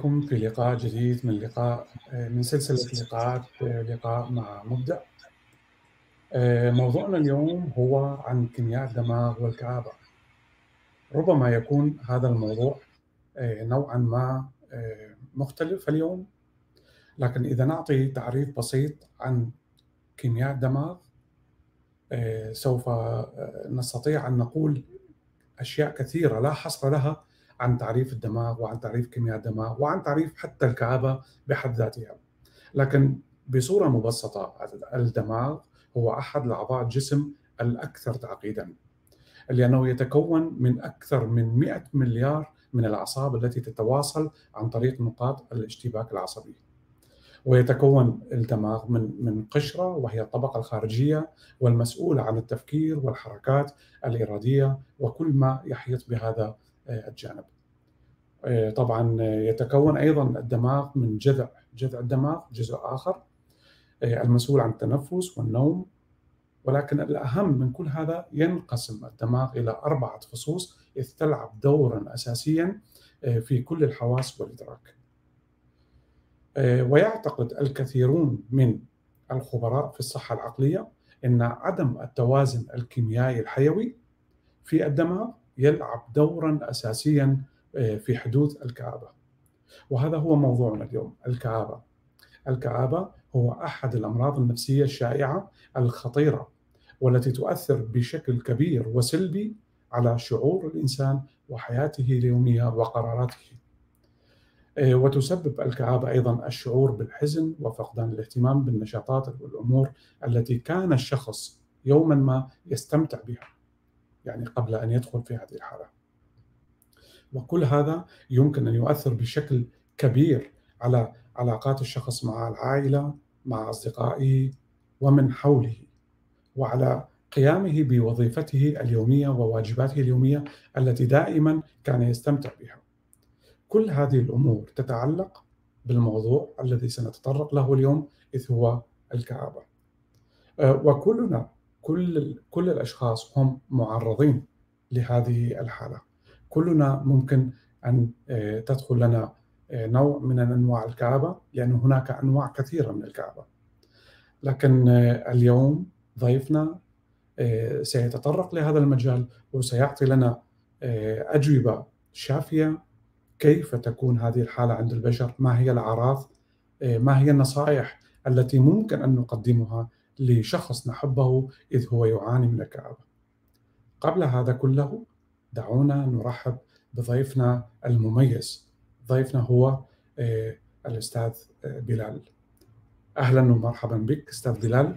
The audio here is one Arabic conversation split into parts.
بكم في لقاء جديد من لقاء من سلسلة لقاءات لقاء مع مبدأ. موضوعنا اليوم هو عن كيمياء الدماغ والكآبة. ربما يكون هذا الموضوع نوعا ما مختلف اليوم لكن إذا نعطي تعريف بسيط عن كيمياء الدماغ سوف نستطيع أن نقول أشياء كثيرة لا حصر لها عن تعريف الدماغ وعن تعريف كيمياء الدماغ وعن تعريف حتى الكآبة بحد ذاتها. لكن بصورة مبسطة الدماغ هو أحد الأعضاء الجسم الأكثر تعقيدا لأنه يتكون من أكثر من 100 مليار من الأعصاب التي تتواصل عن طريق نقاط الاشتباك العصبي. ويتكون الدماغ من من قشرة وهي الطبقة الخارجية والمسؤوله عن التفكير والحركات الإرادية وكل ما يحيط بهذا الجانب. طبعا يتكون أيضا الدماغ من جذع، جذع الدماغ جزء آخر المسؤول عن التنفس والنوم ولكن الأهم من كل هذا ينقسم الدماغ إلى أربعة فصوص اذ تلعب دورا اساسيا في كل الحواس والإدراك. ويعتقد الكثيرون من الخبراء في الصحة العقلية إن عدم التوازن الكيميائي الحيوي في الدماغ يلعب دورا أساسيا في حدوث الكآبه. وهذا هو موضوعنا اليوم الكآبه. الكآبه هو أحد الأمراض النفسية الشائعة الخطيرة والتي تؤثر بشكل كبير وسلبي على شعور الإنسان وحياته اليومية وقراراته. وتسبب الكآبة أيضا الشعور بالحزن وفقدان الاهتمام بالنشاطات والأمور التي كان الشخص يوما ما يستمتع بها يعني قبل أن يدخل في هذه الحالة وكل هذا يمكن أن يؤثر بشكل كبير على علاقات الشخص مع العائلة مع أصدقائه ومن حوله وعلى قيامه بوظيفته اليومية وواجباته اليومية التي دائما كان يستمتع بها كل هذه الأمور تتعلق بالموضوع الذي سنتطرق له اليوم إذ هو الكآبة. وكلنا كل كل الأشخاص هم معرضين لهذه الحالة. كلنا ممكن أن تدخل لنا نوع من أنواع الكآبة لأن هناك أنواع كثيرة من الكآبة. لكن اليوم ضيفنا سيتطرق لهذا المجال وسيعطي لنا أجوبة شافية كيف تكون هذه الحالة عند البشر ما هي الأعراض ما هي النصائح التي ممكن أن نقدمها لشخص نحبه إذ هو يعاني من الكآبة قبل هذا كله دعونا نرحب بضيفنا المميز. ضيفنا هو الأستاذ بلال. أهلا ومرحبا بك أستاذ بلال.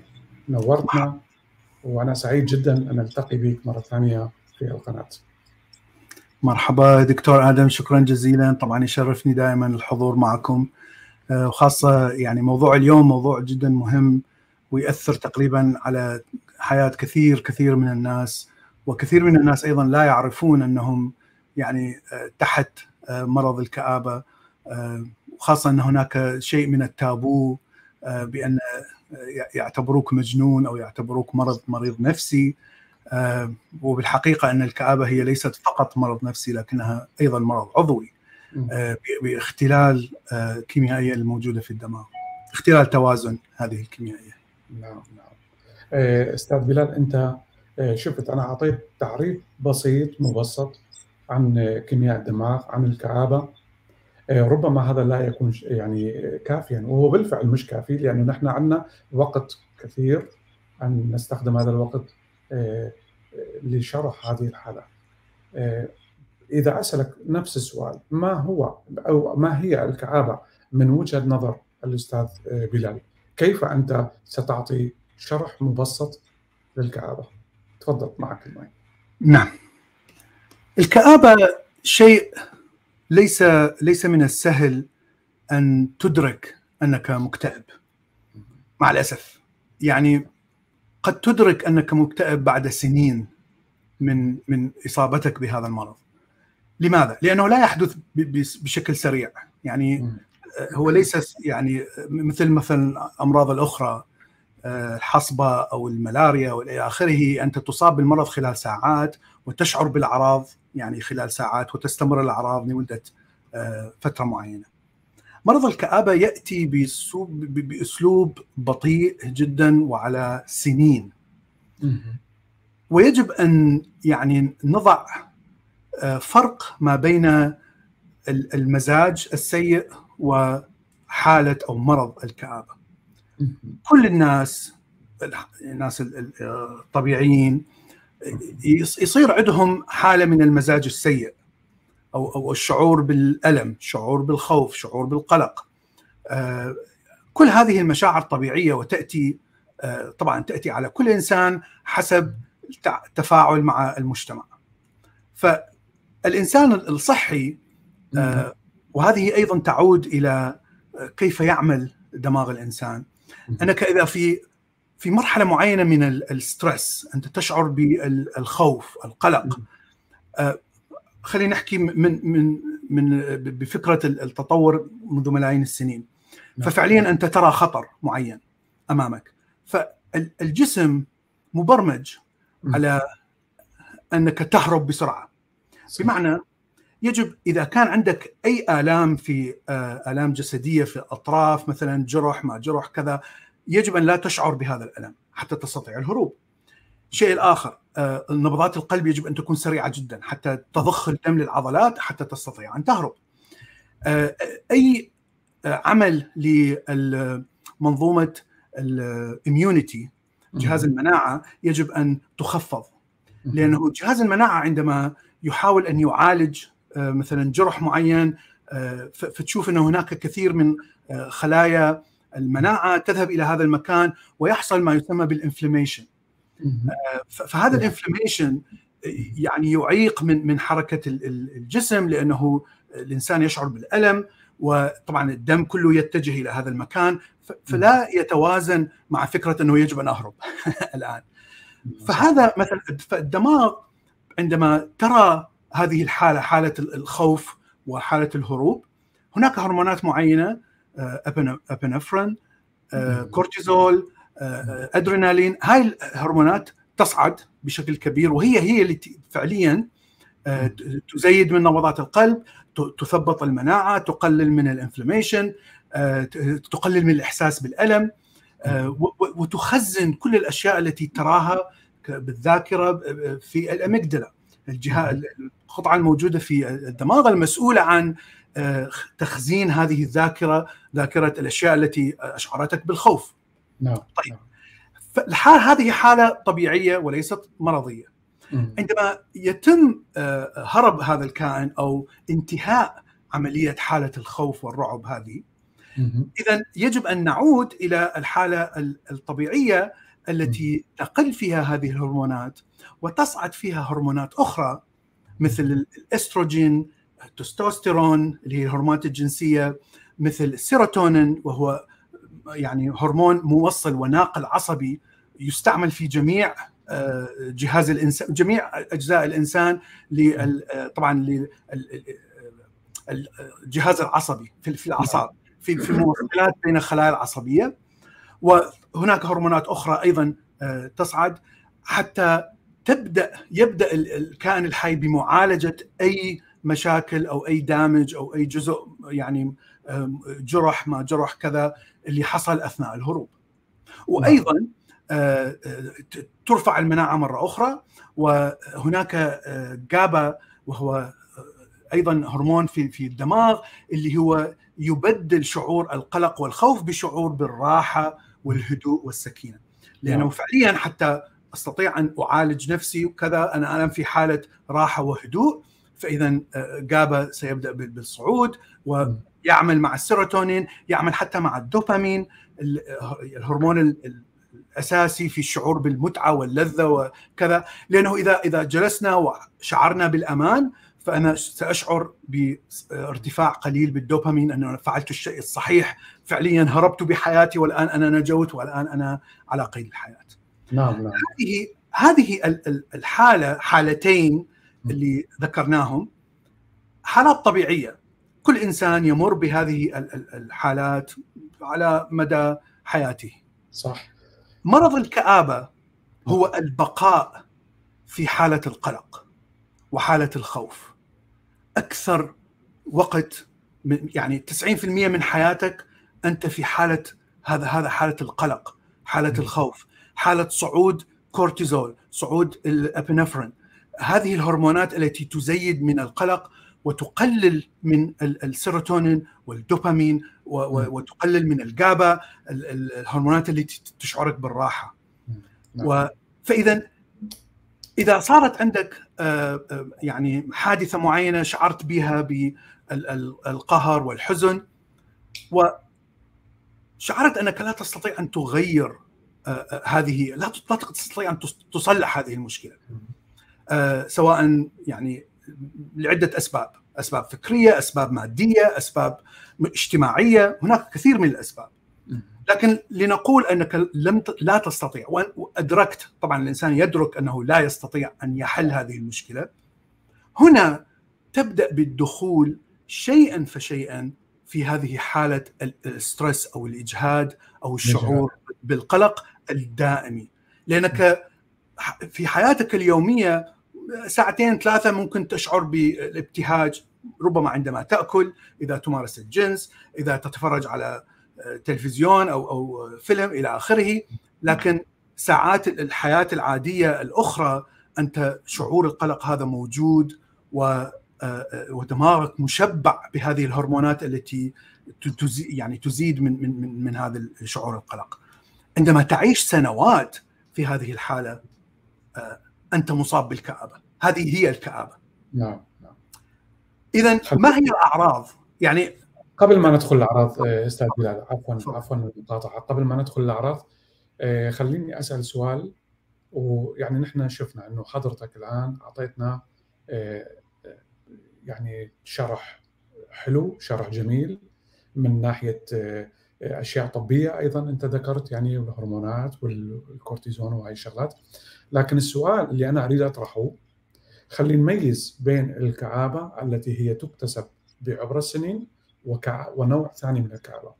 نورتنا وأنا سعيد جدا أن ألتقي بك مرة ثانية في القناة. مرحبا دكتور آدم شكرا جزيلا. طبعا يشرفني دائما الحضور معكم. وخاصة يعني موضوع اليوم موضوع جدا مهم. ويأثر تقريبا على حياة كثير كثير من الناس وكثير من الناس أيضا لا يعرفون أنهم يعني تحت مرض الكآبة. وخاصة أن هناك شيء من التابو بأن يعتبروك مجنون أو يعتبروك مرض مريض نفسي. آه وبالحقيقة أن الكآبة هي ليست فقط مرض نفسي لكنها أيضا مرض عضوي آه باختلال آه كيميائية الموجودة في الدماغ. اختلال توازن هذه الكيميائية. نعم نعم. أستاذ بلال أنت شفت أنا أعطيت تعريف بسيط مبسط عن كيمياء الدماغ عن الكآبه ربما هذا لا يكون يعني كافيا وهو بالفعل مش كافي لأنه نحن عندنا وقت كثير أن نستخدم هذا الوقت لشرح هذه الحالة. إذا أسألك نفس السؤال ما هو أو ما هي الكآبة من وجهة نظر الأستاذ بلال؟ كيف أنت ستعطي شرح مبسط للكآبة؟ تفضل معك الماء نعم. الكآبة شيء ليس ليس من السهل أن تدرك أنك مكتئب مع الأسف. يعني قد تدرك أنك مكتئب بعد سنين من من إصابتك بهذا المرض. لماذا؟ لأنه لا يحدث بشكل سريع، يعني هو ليس يعني مثل مثلا الامراض الأخرى الحصبة أو الملاريا وإلى آخره أنت تصاب بالمرض خلال ساعات وتشعر بالأعراض يعني خلال ساعات وتستمر الأعراض لمدة فترة معينة. مرض الكآبة يأتي بأسلوب بطيء جدا وعلى سنين. ويجب أن يعني نضع فرق ما بين المزاج السيء وحالة أو مرض الكآبة. كل الناس الناس الطبيعيين يصير عندهم حالة من المزاج السيء أو أو الشعور بالألم، شعور بالخوف، شعور بالقلق. كل هذه المشاعر طبيعيه وتأتي طبعا تأتي على كل إنسان حسب التفاعل مع المجتمع. فالإنسان الصحي وهذه أيضا تعود إلى كيف يعمل دماغ الإنسان. أنك إذا في في مرحلة معينة من الستريس أنت تشعر بالخوف القلق. خلينا نحكي من من من بفكرة التطور منذ ملايين السنين. ففعليا أنت ترى خطر معين أمامك. فالجسم مبرمج على أنك تهرب بسرعة. بمعنى يجب إذا كان عندك أي آلام في آلام جسدية في الاطراف مثلا جرح ما جرح كذا يجب أن لا تشعر بهذا الألم حتى تستطيع الهروب. الشيء الآخر نبضات القلب يجب أن تكون سريعة جدا حتى تضخ الدم للعضلات حتى تستطيع أن تهرب. أي عمل لمنظومه ال immunity جهاز المناعة يجب أن تخفض لأنه جهاز المناعة عندما يحاول أن يعالج مثلا جرح معين فتشوف ان هناك كثير من خلايا المناعة تذهب إلى هذا المكان ويحصل ما يسمى بال inflammation. فهذا ال inflammation يعني يعيق من من حركة الجسم لأنه الإنسان يشعر بالألم وطبعا الدم كله يتجه إلى هذا المكان فلا يتوازن مع فكرة إنه يجب أن أهرب الآن. فهذا مثلا فالدماغ عندما ترى هذه الحالة حالة الخوف وحالة الهروب. هناك هرمونات معينة أبنفرين كورتيزول أدرينالين. هاي الهرمونات تصعد بشكل كبير وهي هي اللي فعليا تزيد من نبضات القلب تثبط المناعة تقلل من الإنفلاميشن تقلل من الإحساس بالألم وتخزن كل الأشياء التي تراها بالذاكرة في الأميجدلا. الجهة القطعة الموجودة في الدماغ المسؤولة عن تخزين هذه الذاكرة ذاكرة الأشياء التي أشعرتك بالخوف. نعم. طيب فالحال هذه حالة طبيعية وليست مرضية. عندما يتم هرب هذا الكائن أو انتهاء عملية حالة الخوف والرعب هذه اذا يجب أن نعود إلى الحالة الطبيعية التي تقل فيها هذه الهرمونات وتصعد فيها هرمونات أخرى مثل الأستروجين التستوستيرون اللي هي الهرمونات الجنسية مثل السيروتونين وهو يعني هرمون موصل وناقل عصبي يستعمل في جميع جهاز الانسان جميع أجزاء الإنسان طبعا الجهاز العصبي في الأعصاب في في الموصلات بين الخلايا العصبية. وهناك هرمونات أخرى أيضا تصعد حتى تبدأ يبدأ الكائن الحي بمعالجة أي مشاكل أو أي دامج أو أي جزء يعني جرح ما جرح كذا اللي حصل أثناء الهروب. وأيضا ترفع المناعة مرة أخرى وهناك جابا وهو أيضا هرمون في في الدماغ اللي هو يبدل شعور القلق والخوف بشعور بالراحة والهدوء والسكينة. لأنه فعليا حتى أستطيع أن أعالج نفسي وكذا أنا الآن في حالة راحة وهدوء فاذا جابا سيبدأ بالصعود ويعمل مع السيروتونين يعمل حتى مع الدوبامين الهرمون الأساسي في الشعور بالمتعة واللذة وكذا لأنه اذا إذا جلسنا وشعرنا بالأمان فأنا سأشعر بارتفاع قليل بالدوبامين أنه فعلت الشيء الصحيح فعليا هربت بحياتي والآن أنا نجوت والآن أنا على قيد الحياة. نعم نعم. هذه هذه الحالة حالتين اللي ذكرناهم. حالات طبيعية. كل إنسان يمر بهذه الحالات على مدى حياته. صح. مرض الكآبة هو البقاء في حالة القلق وحالة الخوف. أكثر وقت يعني 90% من حياتك أنت في حالة هذا هذا حالة القلق حالة الخوف. حالة صعود كورتيزول صعود الأبنفرين. هذه الهرمونات التي تزيد من القلق وتقلل من السيروتونين والدوبامين وتقلل من ال GABA الهرمونات التي تشعرك بالراحة. نعم. فإذا إذا صارت عندك آه، آه، يعني حادثة معينة شعرت بها بالقهر والحزن وشعرت أنك لا تستطيع أن تغير هذه لا تستطيع أن تصلح هذه المشكلة. سواء يعني لعدة أسباب. أسباب فكرية أسباب مادية أسباب اجتماعية. هناك كثير من الأسباب. لكن لنقول أنك لم لا تستطيع وأدركت طبعا الإنسان يدرك أنه لا يستطيع أن يحل هذه المشكلة. هنا تبدأ بالدخول شيئا فشيئا في هذه حالة الستريس أو الإجهاد أو الشعور بالقلق. الدائمي. لأنك في حياتك اليومية ساعتين ثلاثة ممكن تشعر بالابتهاج ربما عندما تأكل إذا تمارس الجنس إذا تتفرج على تلفزيون أو أو فيلم إلى آخره. لكن ساعات الحياة العادية الأخرى أنت شعور القلق هذا موجود و ودماغك مشبع بهذه الهرمونات التي يعني تزيد من من من هذا الشعور القلق. عندما تعيش سنوات في هذه الحالة أنت مصاب بالكآبة، هذه هي الكآبة. نعم نعم. إذا ما هي الأعراض؟ يعني قبل ما ندخل الأعراض آه، أستاذ بلال عفوا عفوا المقاطعه قبل ما ندخل الأعراض آه، خليني أسأل سؤال ويعني نحن شفنا إنه حضرتك الآن أعطيتنا آه، يعني شرح حلو شرح جميل من ناحية أشياء طبية أيضا أنت ذكرت يعني الهرمونات والكورتيزون وهي الشغلات. لكن السؤال اللي أنا أريد أطرحه خلينا نميز بين الكآبه التي هي تكتسب بعبر السنين وكع... ونوع ثاني من الكآبة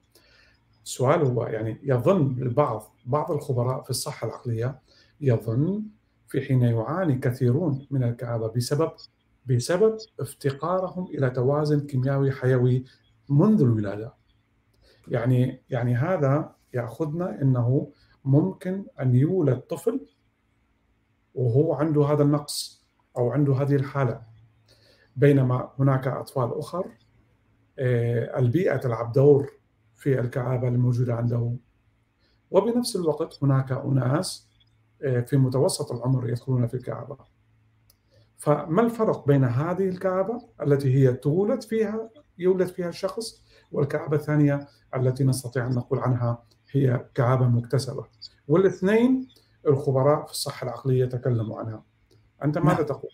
السؤال هو يعني يظن البعض بعض الخبراء في الصحة العقلية يظن في حين يعاني كثيرون من الكآبة بسبب بسبب افتقارهم إلى توازن كيميائي حيوي منذ الولادة. يعني يعني هذا يأخذنا إنه ممكن أن يولد طفل وهو عنده هذا النقص أو عنده هذه الحالة. بينما هناك أطفال أخر آه، البيئة تلعب دور في الكآبة الموجودة عنده. وبنفس الوقت هناك أناس آه، في متوسط العمر يدخلون في الكآبة. فما الفرق بين هذه الكآبة التي هي تولد فيها يولد فيها الشخص والكآبة الثانية التي نستطيع أن نقول عنها هي كآبة مكتسبة والاثنين الخبراء في الصحة العقلية تكلموا عنها أنت ماذا نعم. تقول؟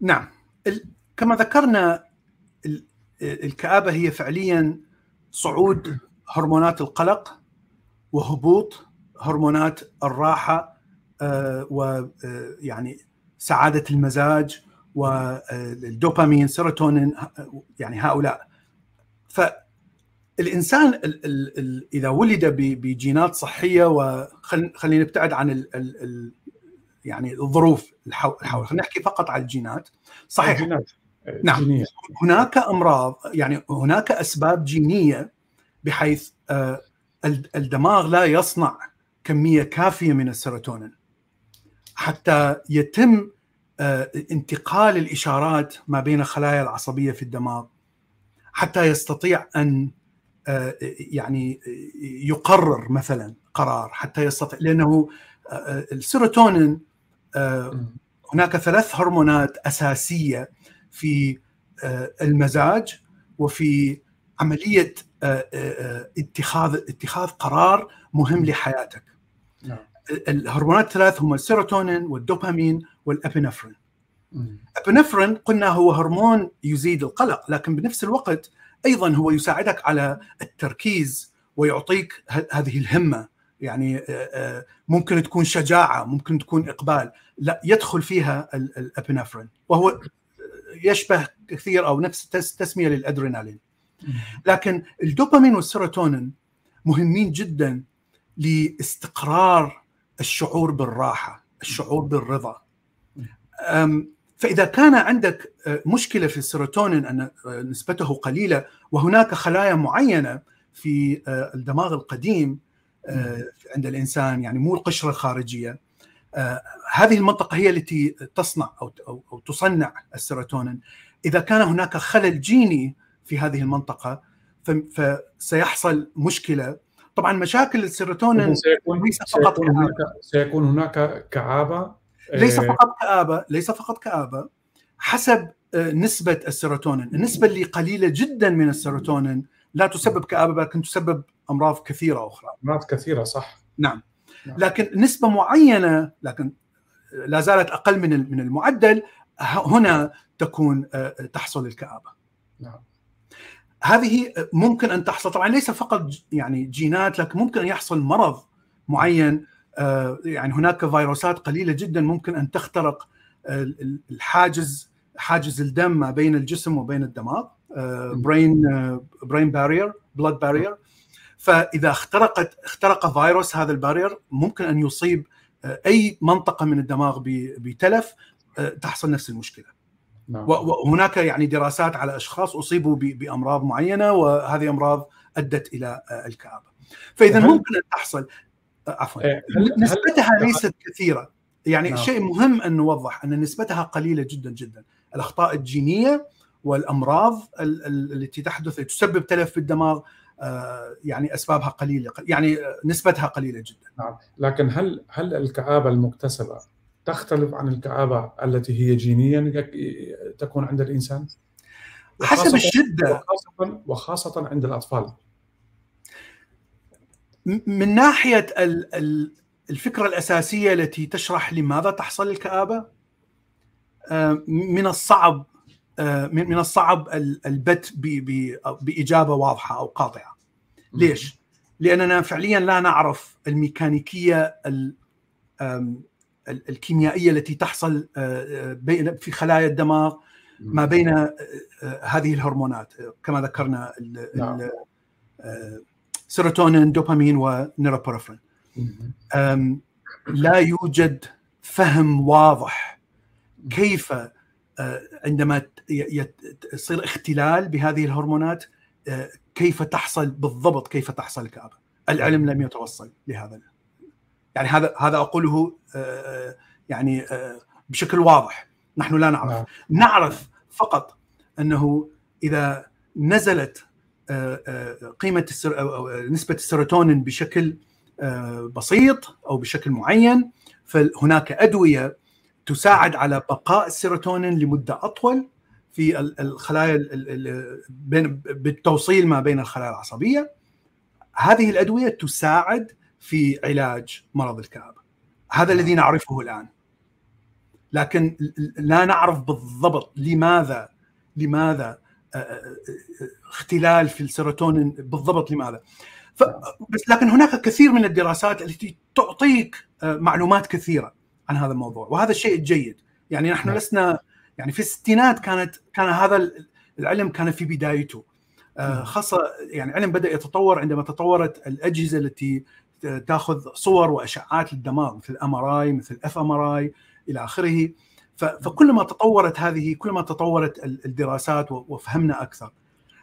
نعم كما ذكرنا الكآبة هي فعليا صعود هرمونات القلق وهبوط هرمونات الراحة آه، ويعني آه، سعادة المزاج والدوبامين سيروتونين يعني هؤلاء فالإنسان إذا ولد بجينات صحية وخلينا نبتعد عن ال يعني الظروف الحول خلينا نحكي فقط عن الجينات. صحيح. الجينات. نعم. جينية. هناك أمراض يعني هناك أسباب جينية بحيث آه، الدماغ لا يصنع كمية كافية من السيروتونين. حتى يتم آه، انتقال الإشارات ما بين الخلايا العصبية في الدماغ. حتى يستطيع أن آه، يعني يقرر مثلا قرار حتى يستطيع لأنه السيروتونين هناك ثلاث هرمونات أساسية في آه، المزاج وفي عملية آه، آه، اتخاذ اتخاذ قرار مهم لحياتك. نعم. الهرمونات الثلاث هم السيروتونين والدوبامين والابنفرين. الابنفرين قلنا هو هرمون يزيد القلق لكن بنفس الوقت أيضا هو يساعدك على التركيز ويعطيك هذه الهمة. يعني ممكن تكون شجاعة ممكن تكون إقبال. لا يدخل فيها الابنفرين وهو يشبه كثير أو نفس تسمية للأدرينالين. لكن الدوبامين والسيروتونين مهمين جدا لاستقرار الشعور بالراحة الشعور بالرضا. فإذا كان عندك مشكلة في السيروتونين أن نسبته قليلة وهناك خلايا معينة في الدماغ القديم عند الإنسان يعني مو القشرة الخارجية هذه المنطقة هي التي تصنع أو أو تصنع السيروتونين. إذا كان هناك خلل جيني في هذه المنطقة فسيحصل مشكلة. طبعا مشاكل السيروتونين سيكون ليس فقط سيكون هناك, سيكون هناك كآبة ليس فقط كآبة ليس فقط كآبة حسب نسبة السيروتونين. النسبة اللي قليلة جدا من السيروتونين لا تسبب كآبة لكن تسبب أمراض كثيرة أخرى. أمراض كثيرة صح. نعم, نعم. لكن نسبة معينة لكن لا زالت أقل من من المعدل هنا تكون تحصل الكآبة. نعم. هذه ممكن أن تحصل. طبعا ليس فقط يعني جينات لكن ممكن أن يحصل مرض معين يعني هناك فيروسات قليلة جدا ممكن أن تخترق الحاجز حاجز الدم ما بين الجسم وبين الدماغ brain brain barrier blood barrier فإذا اخترقت اخترق فيروس هذا ال barrier ممكن أن يصيب أي منطقة من الدماغ بتلف تحصل نفس المشكلة. نعم. وهناك يعني دراسات على أشخاص أصيبوا بأمراض معينة وهذه أمراض أدت إلى الكآبة. فإذا ممكن أن تحصل. عفوا. نسبتها ليست كثيرة. يعني نعم. شيء مهم أن نوضح أن نسبتها قليلة جدا جدا. الأخطاء الجينية والأمراض التي تحدث تسبب تلف في الدماغ يعني أسبابها قليلة يعني نسبتها قليلة جدا. نعم. لكن هل هل الكآبة المكتسبة تختلف عن الكآبة التي هي جينيا تكون عند الإنسان؟ حسب الشدة. وخاصة, وخاصة عند الأطفال. من ناحية الفكرة الأساسية التي تشرح لماذا تحصل الكآبة آه، من الصعب آه، من الصعب البت بإجابة واضحة أو قاطعة. ليش؟ لأننا فعليا لا نعرف الميكانيكية الكيميائية التي تحصل آه، بين في خلايا الدماغ ما بين هذه الهرمونات كما ذكرنا سيروتونين. دوبامين ونورإبينفرين لا يوجد فهم واضح كيف عندما يصير اختلال بهذه الهرمونات كيف تحصل بالضبط كيف تحصل الكآبة العلم لم يتوصل لهذا. يعني هذا هذا أقوله آه، يعني بشكل واضح. نحن لا نعرف. نعم. نعرف فقط أنه إذا نزلت آه، قيمه أو نسبة السيروتونين بشكل بسيط أو بشكل معين فهناك أدوية تساعد على بقاء السيروتونين لمدة أطول في الخلايا بالتوصيل ما بين الخلايا العصبية. هذه الأدوية تساعد في علاج مرض الكآبة هذا الذي نعم. نعرفه الآن. لكن لا نعرف بالضبط لماذا لماذا آه، آه، آه، اختلال في السيروتونين بالضبط لماذا ف... بس لكن هناك كثير من الدراسات التي تعطيك معلومات كثيرة عن هذا الموضوع وهذا الشيء الجيد يعني نحن نعم. لسنا يعني في الستينات كانت كان هذا العلم كان في بدايته نعم. خاصة يعني العلم بدأ يتطور عندما تطورت الأجهزة التي تاخذ صور وأشعات للدماغ مثل MRI مثل fMRI إلى آخره فكلما تطورت هذه كلما تطورت الدراسات وفهمنا أكثر.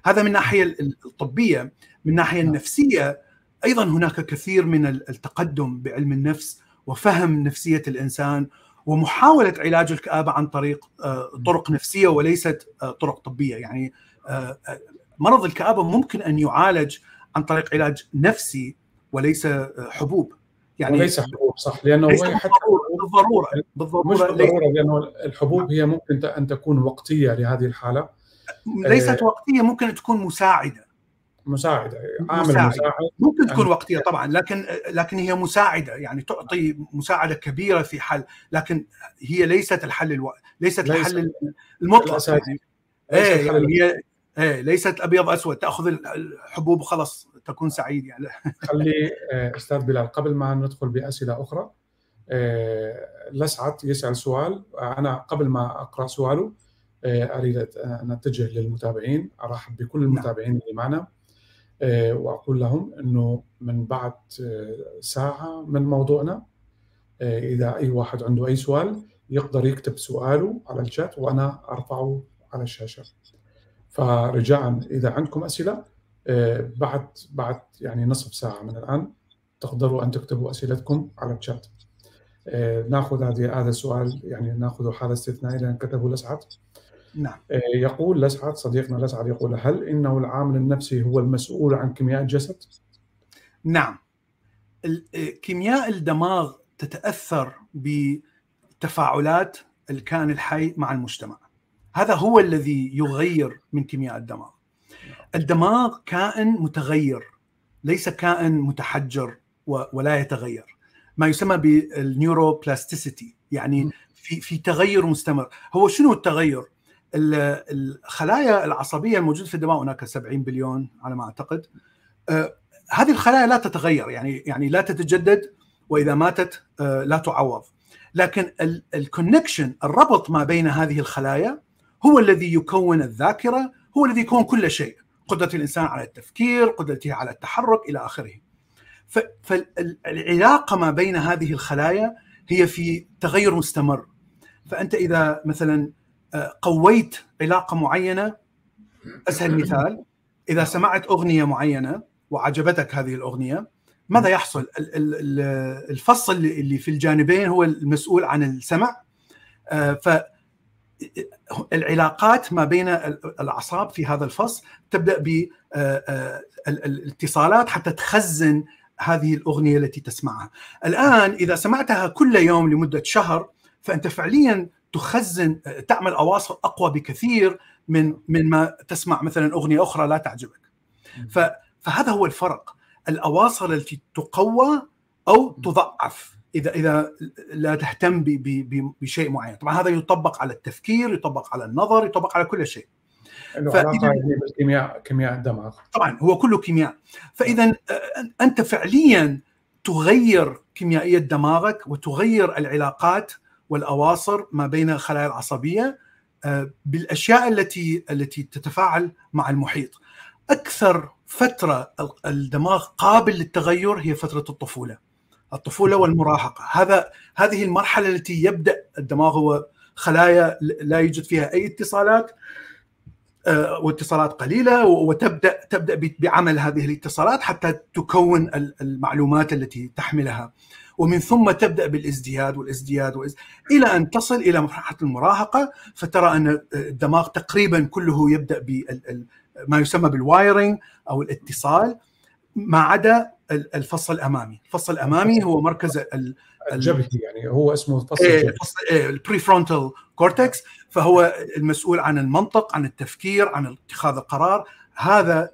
هذا من الناحيه الطبية من الناحيه نعم. النفسية أيضا هناك كثير من التقدم بعلم النفس وفهم نفسية الإنسان ومحاولة علاج الكآبة عن طريق آه، طرق نفسية وليست آه، طرق طبية. يعني آه، مرض الكآبة ممكن أن يعالج عن طريق علاج نفسي وليس حبوب. يعني وليس حبوب صح. لأنه هو حتى بالضروره بالضرورة مش بالضرورة. لأنه الحبوب هي ممكن أن تكون وقتية لهذه الحالة. ليست آه وقتية ممكن تكون مساعدة. مساعدة عامل مساعد. مساعد. ممكن تكون وقتية طبعا لكن لكن هي مساعدة يعني تعطي مساعدة كبيرة في حل لكن هي ليست الحل ألو... ليست ليس الحل المطلق. يعني. إيه يعني هي إيه ليست أبيض اسود تأخذ الحبوب وخلاص تكون سعيد يعني. خلي آه، أستاذ بلال قبل ما ندخل بأسئلة أخرى آه، لسعت يسأل سؤال. أنا قبل ما أقرأ سؤاله آه، أريد أن أتجه للمتابعين أرحب بكل نعم. المتابعين اللي معنا وأقول لهم إنه من بعد ساعة من موضوعنا إذا أي واحد عنده أي سؤال يقدر يكتب سؤاله على الشات وأنا أرفعه على الشاشة. فرجاء إذا عندكم أسئلة آه، بعد بعد يعني نصف ساعة من الآن تقدروا أن تكتبوا أسئلتكم على الشات. آه، نأخذ هذه هذا السؤال يعني ناخذه حاله استثنائيه لأن كتبه لسعد نعم. آه، يقول لسعد صديقنا لسعد يقول هل إنه العامل النفسي هو المسؤول عن كيمياء الجسد؟ نعم. كيمياء الدماغ تتأثر بتفاعلات الكائن الحي مع المجتمع. هذا هو الذي يغير من كيمياء الدماغ. الدماغ كائن متغير ليس كائن متحجر ولا يتغير. ما يسمى بالنيوروبلاستيسيتي يعني في في تغير مستمر. هو شنو التغير؟ الخلايا العصبية الموجودة في الدماغ هناك 70 بليون على ما أعتقد. آه، هذه الخلايا لا تتغير يعني يعني لا تتجدد وإذا ماتت آه، لا تعوض. لكن الكونكشن الربط ما بين هذه الخلايا هو الذي يكون الذاكرة هو الذي يكون كل شيء قدرة الإنسان على التفكير قدرته على التحرك إلى آخره. فالعلاقة ما بين هذه الخلايا هي في تغير مستمر. فأنت إذا مثلا آه، قويت علاقة معينة أسهل مثال إذا سمعت أغنية معينة وعجبتك هذه الأغنية ماذا يحصل؟ الفصل اللي في الجانبين هو المسؤول عن السمع. آه، ف العلاقات ما بين الأعصاب في هذا الفصل تبدأ بالاتصالات آه، حتى تخزن هذه الأغنية التي تسمعها. الآن إذا سمعتها كل يوم لمدة شهر فأنت فعليا تخزن تعمل أواصر أقوى بكثير من من ما تسمع مثلا أغنية أخرى لا تعجبك. فهذا هو الفرق الأواصر التي تقوى أو تضعف اذا إذا لا تهتم بشيء معين، طبعا هذا يطبق على التفكير، يطبق على النظر، يطبق على كل شيء. بالكيمياء كيمياء الدماغ طبعا هو كله كيمياء. فإذا آه، أنت فعليا تغير كيميائية دماغك وتغير العلاقات والأواصر ما بين الخلايا العصبية آه، بالأشياء التي التي تتفاعل مع المحيط. أكثر فترة الدماغ قابل للتغير هي فترة الطفولة. الطفولة والمراهقة. هذا هذه المرحلة التي يبدأ الدماغ هو خلايا لا يوجد فيها أي اتصالات آه، واتصالات قليلة وتبدأ تبدأ بعمل هذه الاتصالات حتى تكون المعلومات التي تحملها. ومن ثم تبدأ بالازدياد والازدياد والإز... إلى أن تصل إلى مرحلة المراهقة فترى أن الدماغ تقريبا كله يبدأ بما يسمى بالوايرنج أو الاتصال. ما عدا الفصل الأمامي، الفصل الأمامي هو مركز الجبهي يعني هو اسمه الفصل إيه، الجبهي إيه ال prefrontal cortex فهو المسؤول عن المنطق عن التفكير عن اتخاذ القرار. هذا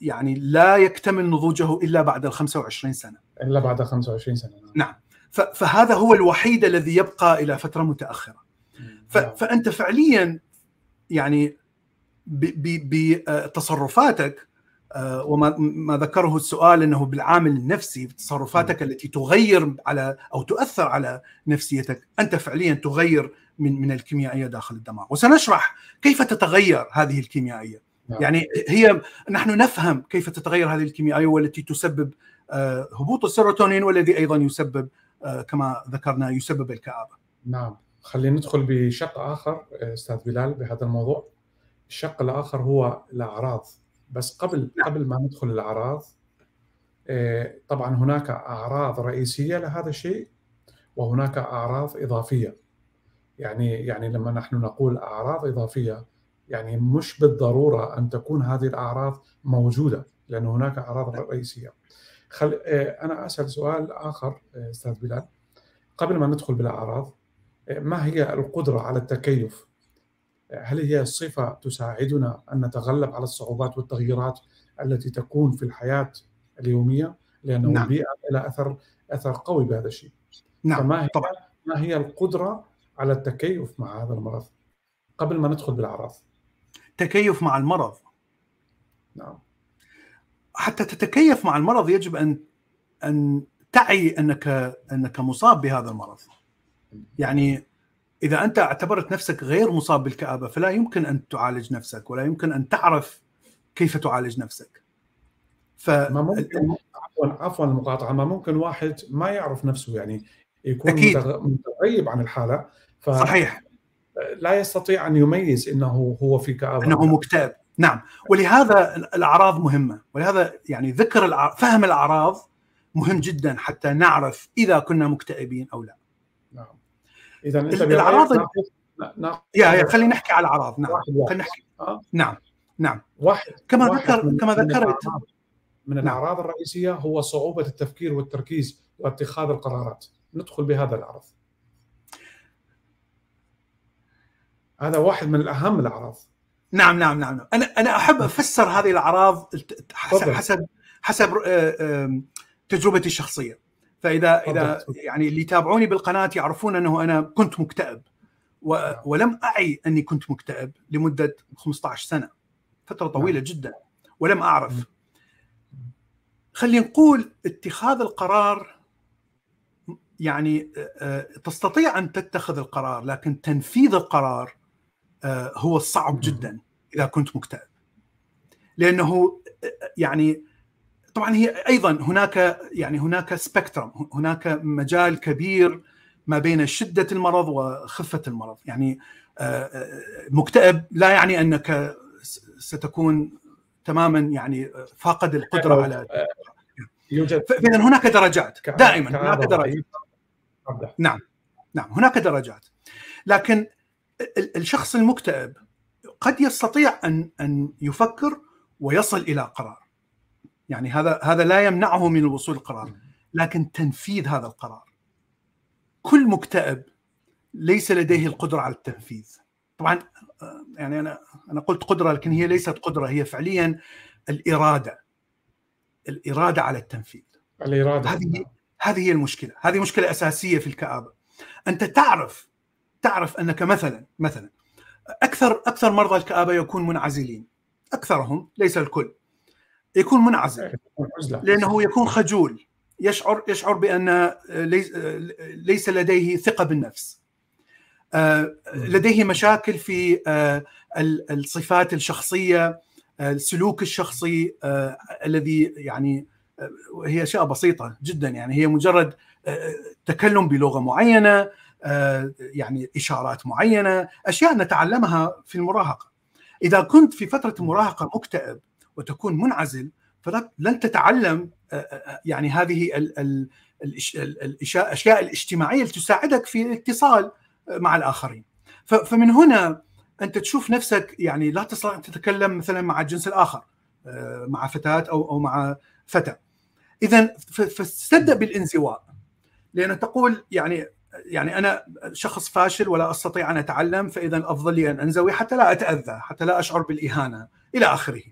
يعني لا يكتمل نضوجه إلا بعد ال 25 سنة. إلا بعد 25 سنة. نعم. فهذا هو الوحيد الذي يبقى إلى فترة متأخرة. نعم. فأنت فعليا يعني بتصرفاتك وما ما ذكره السؤال إنه بالعامل النفسي تصرفاتك التي تغير على أو تؤثر على نفسيتك أنت فعليا تغير من من الكيميائية داخل الدماغ. وسنشرح كيف تتغير هذه الكيميائية. نعم. يعني هي نحن نفهم كيف تتغير هذه الكيميائية والتي تسبب آه، هبوط السيروتونين والذي أيضا يسبب آه، كما ذكرنا يسبب الكآبة. نعم. خلينا ندخل بشق آخر أستاذ بلال بهذا الموضوع. الشق الآخر هو الأعراض. بس قبل نعم. قبل ما ندخل الأعراض آه، طبعا هناك أعراض رئيسية لهذا الشيء وهناك أعراض إضافية يعني يعني لما نحن نقول أعراض إضافية يعني مش بالضرورة أن تكون هذه الأعراض موجودة لأن هناك أعراض نعم. رئيسية خل... آه، أنا أسأل سؤال آخر آه، أستاذ بلال قبل ما ندخل بالأعراض ما هي القدرة على التكيف هل هي صفة تساعدنا أن نتغلب على الصعوبات والتغييرات التي تكون في الحياة اليومية؟ لأنه نعم. البيئة لها أثر أثر قوي بهذا الشيء. نعم فما هي طبعا. ما هي القدرة على التكيف مع هذا المرض؟ قبل ما ندخل بالأعراض. تكيف مع المرض. نعم. حتى تتكيف مع المرض يجب أن أن تعي أنك أنك مصاب بهذا المرض. يعني إذا أنت اعتبرت نفسك غير مصاب بالكآبة فلا يمكن أن تعالج نفسك ولا يمكن أن تعرف كيف تعالج نفسك. ف ما ممكن عفوا عفوا المقاطعة. ما ممكن واحد ما يعرف نفسه يعني يكون أكيد. متغيب عن الحالة ف صحيح. لا يستطيع أن يميز إنه هو في كآبة إنه مكتئب. نعم. ولهذا الأعراض مهمة. ولهذا يعني ذكر الأعراض فهم الأعراض مهم جدا حتى نعرف إذا كنا مكتئبين أو لا. إذا أنت الأعراض يا يا خلينا نحكي على الأعراض. نعم خلينا نحكي. آه. نعم نعم. واحد. كما واحد ذكر من كما ذكرت من الأعراض الرئيسية هو صعوبة التفكير والتركيز واتخاذ القرارات. ندخل بهذا العرض هذا واحد من الأهم الأعراض. نعم نعم نعم. نعم. أنا أنا أحب أفسر هذه الأعراض حسب. حسب حسب آه، تجربتي الشخصية. فاذا إذا. يعني اللي يتابعوني بالقناة يعرفون أنه أنا كنت مكتئب. و- ولم أعي أني كنت مكتئب لمدة 15 سنة. فترة طويلة جدا. ولم أعرف. مم. خلينا نقول اتخاذ القرار يعني آه، آه، تستطيع أن تتخذ القرار لكن تنفيذ القرار آه، هو الصعب. جدا إذا كنت مكتئب. لأنه يعني طبعا هي أيضا هناك يعني هناك سبيكترم هناك مجال كبير ما بين شدة المرض وخفة المرض. يعني آه، آه، مكتئب لا يعني أنك ستكون تماما يعني فاقد القدرة على يوجد فاذا هناك درجات دائما هناك درجات. تفضل. نعم هناك درجات. لكن ال- الشخص المكتئب قد يستطيع أن أن يفكر ويصل إلى قرار. يعني هذا هذا لا يمنعه من الوصول للقرار. لكن تنفيذ هذا القرار. كل مكتئب ليس لديه القدرة على التنفيذ. طبعا يعني أنا أنا قلت قدرة لكن هي ليست قدرة هي فعليا الإرادة. الإرادة على التنفيذ. الإرادة. هذه هذه هي المشكلة. هذه مشكلة أساسية في الكآبة. أنت تعرف تعرف أنك مثلا مثلا أكثر أكثر مرضى الكآبة يكون منعزلين. أكثرهم ليس الكل. يكون منعزل. عزله لأنه يكون خجول. يشعر يشعر بأن ليس ليس لديه ثقة بالنفس. آه، لديه مشاكل في آه، ال- الصفات الشخصية آه، السلوك الشخصي آه، الذي يعني آه، هي أشياء بسيطة جدا. يعني هي مجرد آه، تكلم بلغة معينة آه، يعني إشارات معينة أشياء نتعلمها في المراهقة. إذا كنت في فترة المراهقه مكتئب وتكون منعزل فلن تتعلم آه، آه، يعني هذه الاشياء الاجتماعية اللي تساعدك في الاتصال مع الآخرين. فمن هنا أنت تشوف نفسك يعني لا تستطيع ان تتكلم مثلا مع الجنس الآخر آه، مع فتاة أو أو مع فتى اذا ف- فتبدا بالانزواء. لأن تقول يعني يعني أنا شخص فاشل ولا أستطيع أن أتعلم فاذا الافضل لي أن أنزوي حتى لا أتأذى حتى لا أشعر بالإهانة إلى آخره.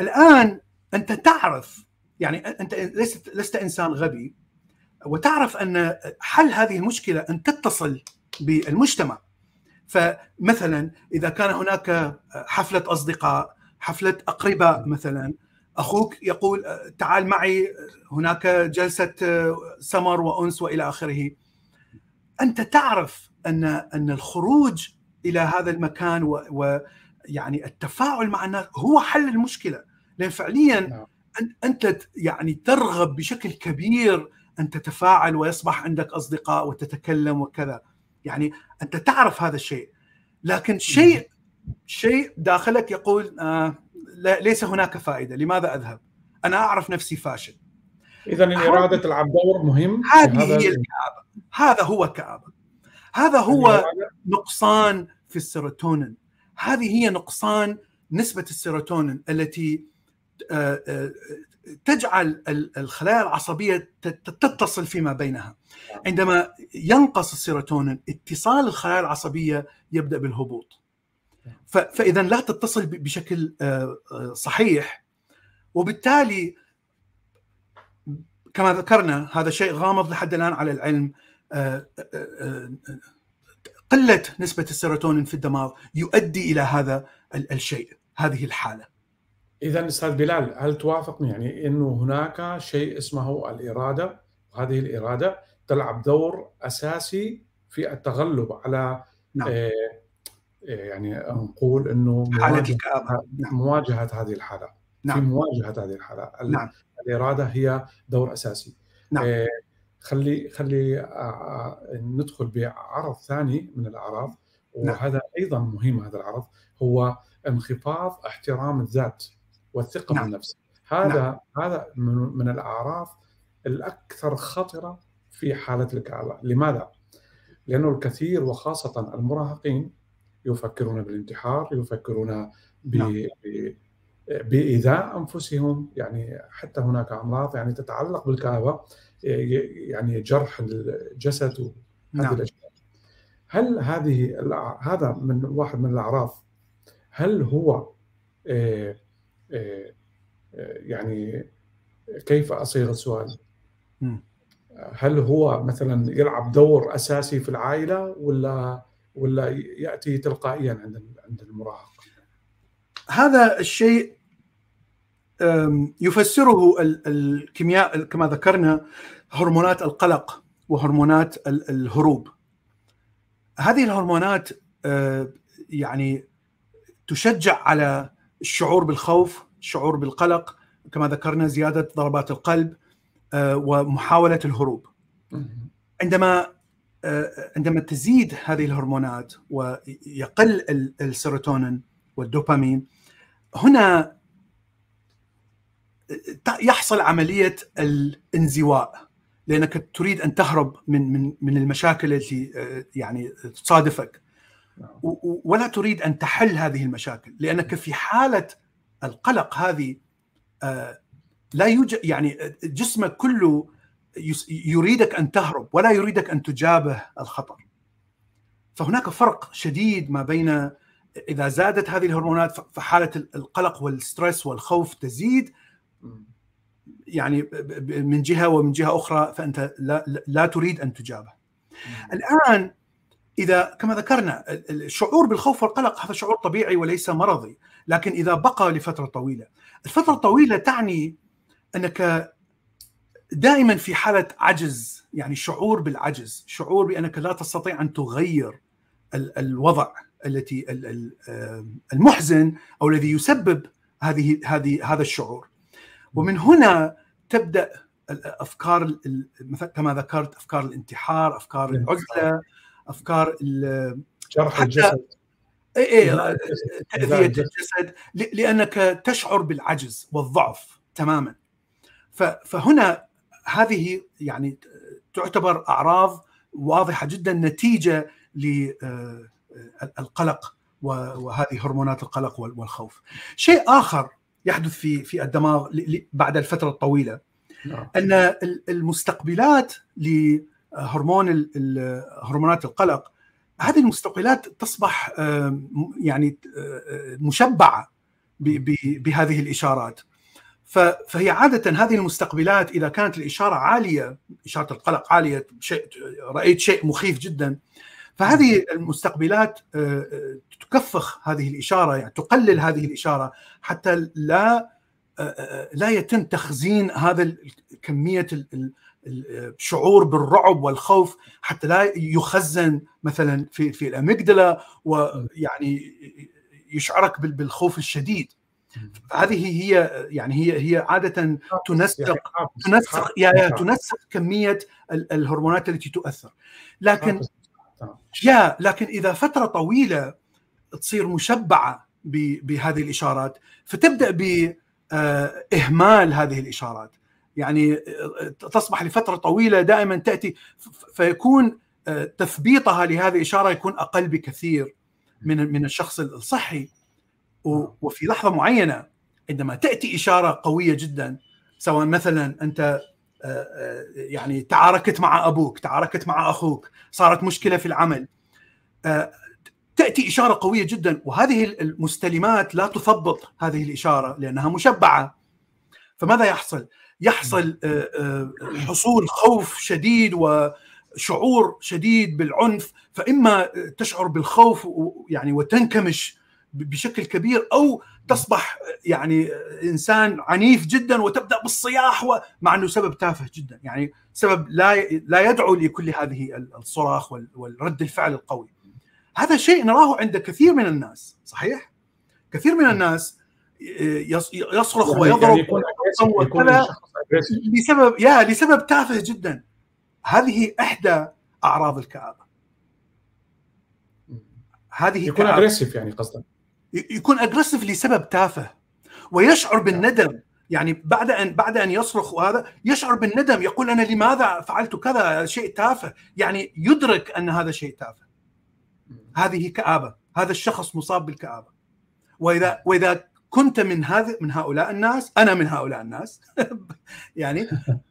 الآن أنت تعرف يعني أنت لست لست إنسان غبي وتعرف أن حل هذه المشكلة أن تتصل بالمجتمع. فمثلا إذا كان هناك حفلة أصدقاء، حفلة أقرباء مثلا، أخوك يقول تعال معي هناك جلسة سمر وأنس وإلى آخره. أنت تعرف ان أن الخروج إلى هذا المكان ويعني التفاعل مع الناس هو حل المشكلة لأن فعليا نعم. أنت يعني ترغب بشكل كبير أن تتفاعل ويصبح عندك أصدقاء وتتكلم وكذا. يعني أنت تعرف هذا الشيء. لكن شيء شيء داخلك يقول آه ليس هناك فائدة. لماذا أذهب؟ أنا أعرف نفسي فاشل. اذا الاراده تلعب دور مهم هذه هذا هي الكآبة. هذا هو كآبة هذا هو. نقصان في السيروتونين. هذه هي نقصان نسبة السيروتونين التي تجعل ال- الخلايا العصبية ت- تتصل فيما بينها. عندما ينقص السيروتونين اتصال الخلايا العصبية يبدأ بالهبوط. ف- فإذا لا تتصل بشكل آه، آه، صحيح وبالتالي كما ذكرنا هذا شيء غامض لحد الآن على العلم آه، آه، آه، قلة نسبة السيروتونين في الدماغ يؤدي إلى هذا ال- الشيء هذه الحالة. اذا أستاذ بلال هل توافقني يعني إنه هناك شيء اسمه الإرادة؟ وهذه الإرادة تلعب دور أساسي في التغلب على نعم. آه، آه، يعني نقول إنه الكآبة. نعم مواجهة هذه الحالة. في نعم. مواجهة هذه الحالة. ال- نعم. الإرادة هي دور أساسي. نعم. آه، خلي خلي ندخل بعرض ثاني من الأعراض. وهذا نعم. أيضا مهم هذا العرض هو انخفاض احترام الذات. والثقة نعم. بالنفس هذا نعم. هذا من الاعراض الأكثر خطرة في حالة الكآبه لماذا لأنه الكثير وخاصة المراهقين يفكرون بالانتحار يفكرون ب... نعم. بإيذاء أنفسهم يعني حتى هناك أمراض يعني تتعلق بالكآبه يعني جرح الجسد وهذه نعم. الأشياء هل هذه هذا من واحد من الاعراض هل هو آه، يعني كيف أصيغ السؤال؟ هل هو مثلا يلعب دور أساسي في العائلة ولا ولا يأتي تلقائيا عند عند المراهق؟ هذا الشيء يفسره الكيمياء كما ذكرنا هرمونات القلق وهرمونات الهروب هذه الهرمونات أه، يعني تشجع على الشعور بالخوف الشعور بالقلق كما ذكرنا زيادة ضربات القلب أه، ومحاولة الهروب عندما أه، عندما تزيد هذه الهرمونات ويقل السيروتونين والدوبامين هنا يحصل عملية الانزواء لأنك تريد أن تهرب من من من المشاكل التي آه، يعني تصادفك. ولا تريد أن تحل هذه المشاكل لأنك في حالة القلق هذه آه، لا يوجد يعني جسمك كله يريدك أن تهرب ولا يريدك أن تجابه الخطر فهناك فرق شديد ما بين إذا زادت هذه الهرمونات فحالة القلق والستريس والخوف تزيد يعني من جهة ومن جهة أخرى فأنت لا, لا تريد أن تجابه. الآن إذا كما ذكرنا الشعور بالخوف والقلق هذا شعور طبيعي وليس مرضي، لكن إذا بقى لفترة طويلة، الفترة الطويلة تعني أنك دائما في حالة عجز، يعني شعور بالعجز، شعور بأنك لا تستطيع أن تغير الوضع التي المحزن أو الذي يسبب هذه هذه هذا الشعور. ومن هنا تبدأ الافكار كما ذكرت أفكار الانتحار أفكار العزلة أفكار جرح الجسد اي اي تأذية الجسد لأنك تشعر بالعجز والضعف تماما فهنا هذه يعني تعتبر أعراض واضحة جدا نتيجة للقلق وهذه هرمونات القلق والخوف. شيء آخر يحدث في في الدماغ بعد الفترة الطويلة نعم. أن المستقبلات لهرمون هرمونات القلق. هذه المستقبلات تصبح يعني مشبعة بهذه الإشارات. فهي عادة هذه المستقبلات إذا كانت الإشارة عالية إشارة القلق عالية شيء رأيت شيء مخيف جدا فهذه المستقبلات تكفخ هذه الإشارة يعني تقلل هذه الإشارة حتى لا لا يتم تخزين هذا كمية الشعور بالرعب والخوف حتى لا يخزن مثلا في في الأميجدلا ويعني يشعرك بالخوف الشديد. هذه هي يعني هي هي عادة تنسق تنسق يعني تنسق كمية الهرمونات التي تؤثر. لكن يا لكن إذا فترة طويلة تصير مشبعة بهذه الإشارات فتبدأ باهمال هذه الإشارات. يعني تصبح لفترة طويلة دائما تأتي فيكون تثبيطها لهذه الاشاره يكون أقل بكثير من من الشخص الصحي. وفي لحظة معينة عندما تأتي إشارة قوية جدا سواء مثلا أنت آه، آه، يعني تعاركت مع أبوك تعاركت مع أخوك صارت مشكلة في العمل آه، تأتي إشارة قوية جدا. وهذه المستلمات لا تثبط هذه الإشارة لأنها مشبعة. فماذا يحصل؟ يحصل حصول خوف شديد وشعور شديد بالعنف فإما تشعر بالخوف يعني وتنكمش بشكل كبير أو تصبح يعني إنسان عنيف جدا وتبدأ بالصياح مع إنه سبب تافه جدا يعني سبب لا لا يدعو لكل هذه الصراخ والرد الفعل القوي. هذا شيء نراه عند كثير من الناس صحيح؟ كثير من الناس يصرخ يعني ويضرب يعني يكون يكون لسبب يا لسبب تافه جدا. هذه إحدى أعراض الكآبة. هذه يكون. اجريسيف يعني قصدا يكون اجريسيف لسبب تافه. ويشعر بالندم. يعني بعد أن بعد أن يصرخ وهذا يشعر بالندم. يقول أنا لماذا فعلت كذا؟ شيء تافه. يعني يدرك أن هذا شيء تافه. هذه كآبة. هذا الشخص مصاب بالكآبة. وإذا وإذا كنت من هذا من هؤلاء الناس أنا من هؤلاء الناس. يعني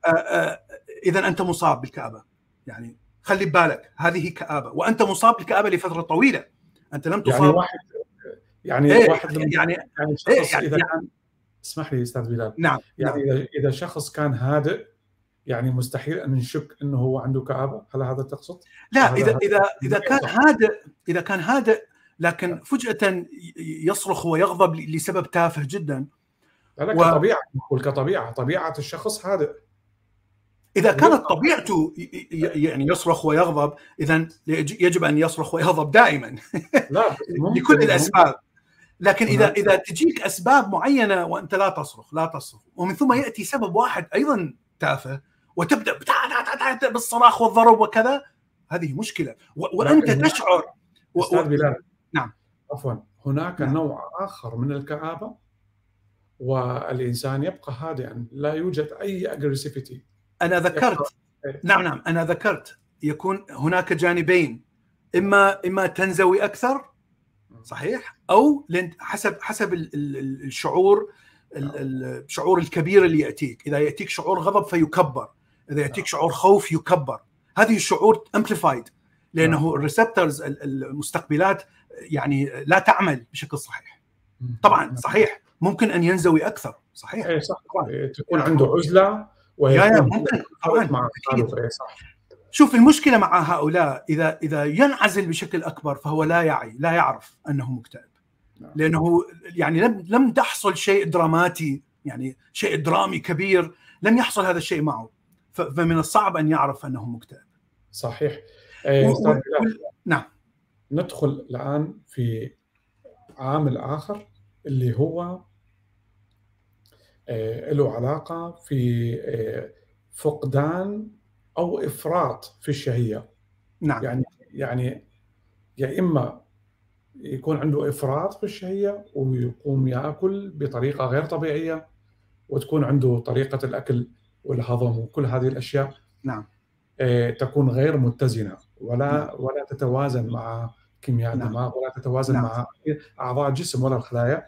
آه، آه، إذا أنت مصاب بالكآبة. يعني خلي ببالك هذه كآبة. وأنت مصاب بالكآبة لفترة طويلة. أنت لم يعني تصاب. واحد يعني إيه واحد يعني يعني شخص إيه يعني- إذا كان اسمح لي أستاذ بلال. نعم يعني نعم. اذا إذا شخص كان هادئ يعني مستحيل أن نشك أنه هو عنده كآبة. هل هذا تقصد؟ لا هذا- إذا هذا- إذا إذا هذا كان. هادئ إذا كان هادئ لكن فجأة ي- يصرخ ويغضب لسبب تافه جدا. لا لا و- كطبيعة كطبيعة طبيعة الشخص هادئ إذا كانت طبيعته يعني يصرخ ويغضب اذا يجب أن يصرخ ويغضب دائما. لا لكل الأسباب. لكن إذا هناك- إذا تجيك أسباب معينة وأنت لا تصرخ لا تصرخ ومن ثم يأتي سبب واحد أيضا تافه وتبدأ بالصراخ والضرب وكذا هذه مشكلة. وأنت تشعر و- أستاذ بلال نعم. عفوا. هناك نعم. نوع آخر من الكآبة والإنسان يبقى هادئا لا يوجد أي اجريسيفيتي أنا ذكرت إيه. نعم نعم. أنا ذكرت يكون هناك جانبين اما إما تنزوي أكثر صحيح أو لن- حسب حسب ال- ال- ال- الشعور ال- ال- الشعور الكبير اللي يأتيك. إذا يأتيك شعور غضب فيكبر إذا يأتيك شعور خوف يكبر. هذه الشعور amplified لأنه ال receptors المستقبلات يعني لا تعمل بشكل صحيح. طبعا صحيح. ممكن أن ينزوي أكثر. صحيح. إيه صح. طبعاً. إيه، تكون عنده عزلة يا يا ممكن. طبعا. إيه، صح. شوف المشكلة مع هؤلاء إذا إذا ينعزل بشكل أكبر فهو لا يعي لا يعرف أنه مكتئب. نعم. لأنه يعني لم لم تحصل شيء dramati يعني شيء درامي كبير لم يحصل هذا الشيء معه. فمن الصعب أن يعرف أنه مكتئب. صحيح. و- و- وال- نعم. ندخل الآن في عامل آخر اللي هو آه، له علاقة في آه، فقدان أو إفراط في الشهية. نعم. يعني يعني يا إما يكون عنده إفراط في الشهية ويقوم يأكل بطريقة غير طبيعية وتكون عنده طريقة الأكل والهضم وكل هذه الأشياء. نعم. تكون غير متزنة. ولا ولا تتوازن مع كيمياء نعم. الدماغ ولا تتوازن نعم. مع أعضاء الجسم ولا الخلايا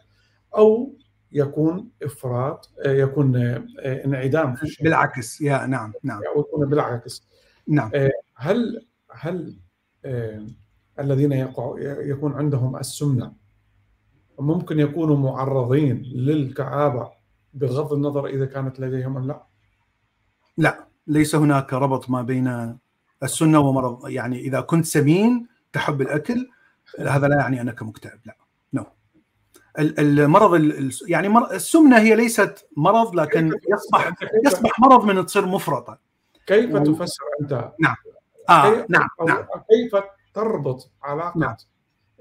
أو يكون إفراط آه، يكون آه، آه، انعدام في الشهيه بالعكس يا نعم نعم يكون بالعكس نعم هل هل آه، الذين يقع يكون عندهم السمنة ممكن يكونوا معرضين للكآبة بغض النظر إذا كانت لديهم أم لا؟ لا ليس هناك ربط ما بين السنة ومرض. يعني إذا كنت سمين تحب الأكل هذا لا يعني أنك مكتئب لا. نو ال- المرض ال- ال- يعني السمنة هي ليست مرض لكن يصبح يصبح مرض من تصير مفرطة. كيف تفسر أنت؟ آه كيف- نعم نعم. كيف تربط علاقة نعم.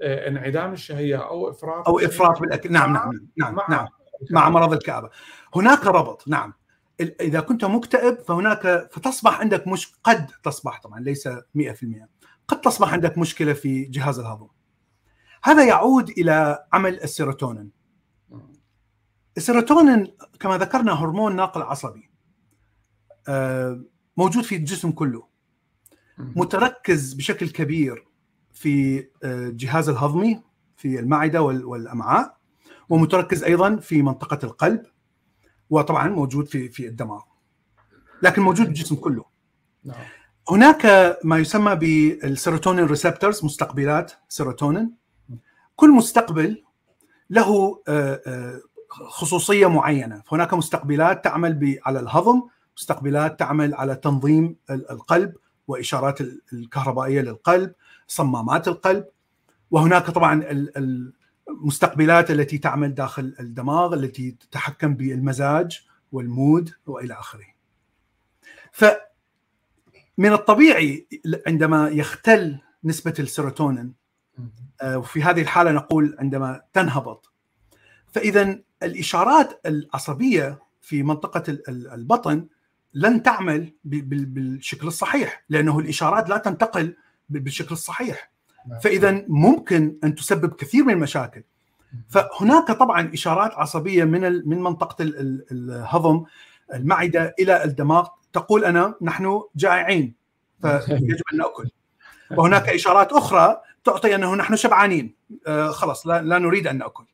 آه، انعدام الشهية أو إفراط أو إفراط بالأكل. نعم نعم نعم مع نعم. مع مرض الكآبة هناك ربط نعم. إذا كنت مكتئب فهناك فتصبح عندك مش قد تصبح طبعا ليس 100% قد تصبح عندك مشكلة في جهاز الهضم. هذا يعود إلى عمل السيروتونين. السيروتونين كما ذكرنا هرمون ناقل عصبي آه، موجود في الجسم كله. متركز بشكل كبير في آه، الجهاز الهضمي في المعدة وال- والأمعاء ومتركز أيضا في منطقة القلب. وطبعا موجود في في الدماغ لكن موجود بالجسم كله. نعم. هناك ما يسمى بالسيروتونين receptors مستقبلات سيروتونين. كل مستقبل له آه، آه، خصوصية معينة. فهناك مستقبلات تعمل على الهضم مستقبلات تعمل على تنظيم ال- القلب وإشارات ال- الكهربائية للقلب صمامات القلب. وهناك طبعا المستقبلات التي تعمل داخل الدماغ التي تتحكم بالمزاج وال mood وإلى آخره. فمن الطبيعي عندما يختل نسبة السيروتونين آه، وفي هذه الحالة نقول عندما تنهبط فإذا الإشارات العصبية في منطقة ال- ال- البطن لن تعمل بالشكل الصحيح لأنه الإشارات لا تنتقل بالشكل الصحيح. فإذا ممكن أن تسبب كثير من المشاكل. فهناك طبعا إشارات عصبية من من منطقة الهضم المعدة إلى الدماغ. تقول أنا نحن جائعين فيجب أن نأكل. وهناك إشارات أخرى تعطي أنه نحن شبعانين. آه خلاص لا, لا نريد أن نأكل.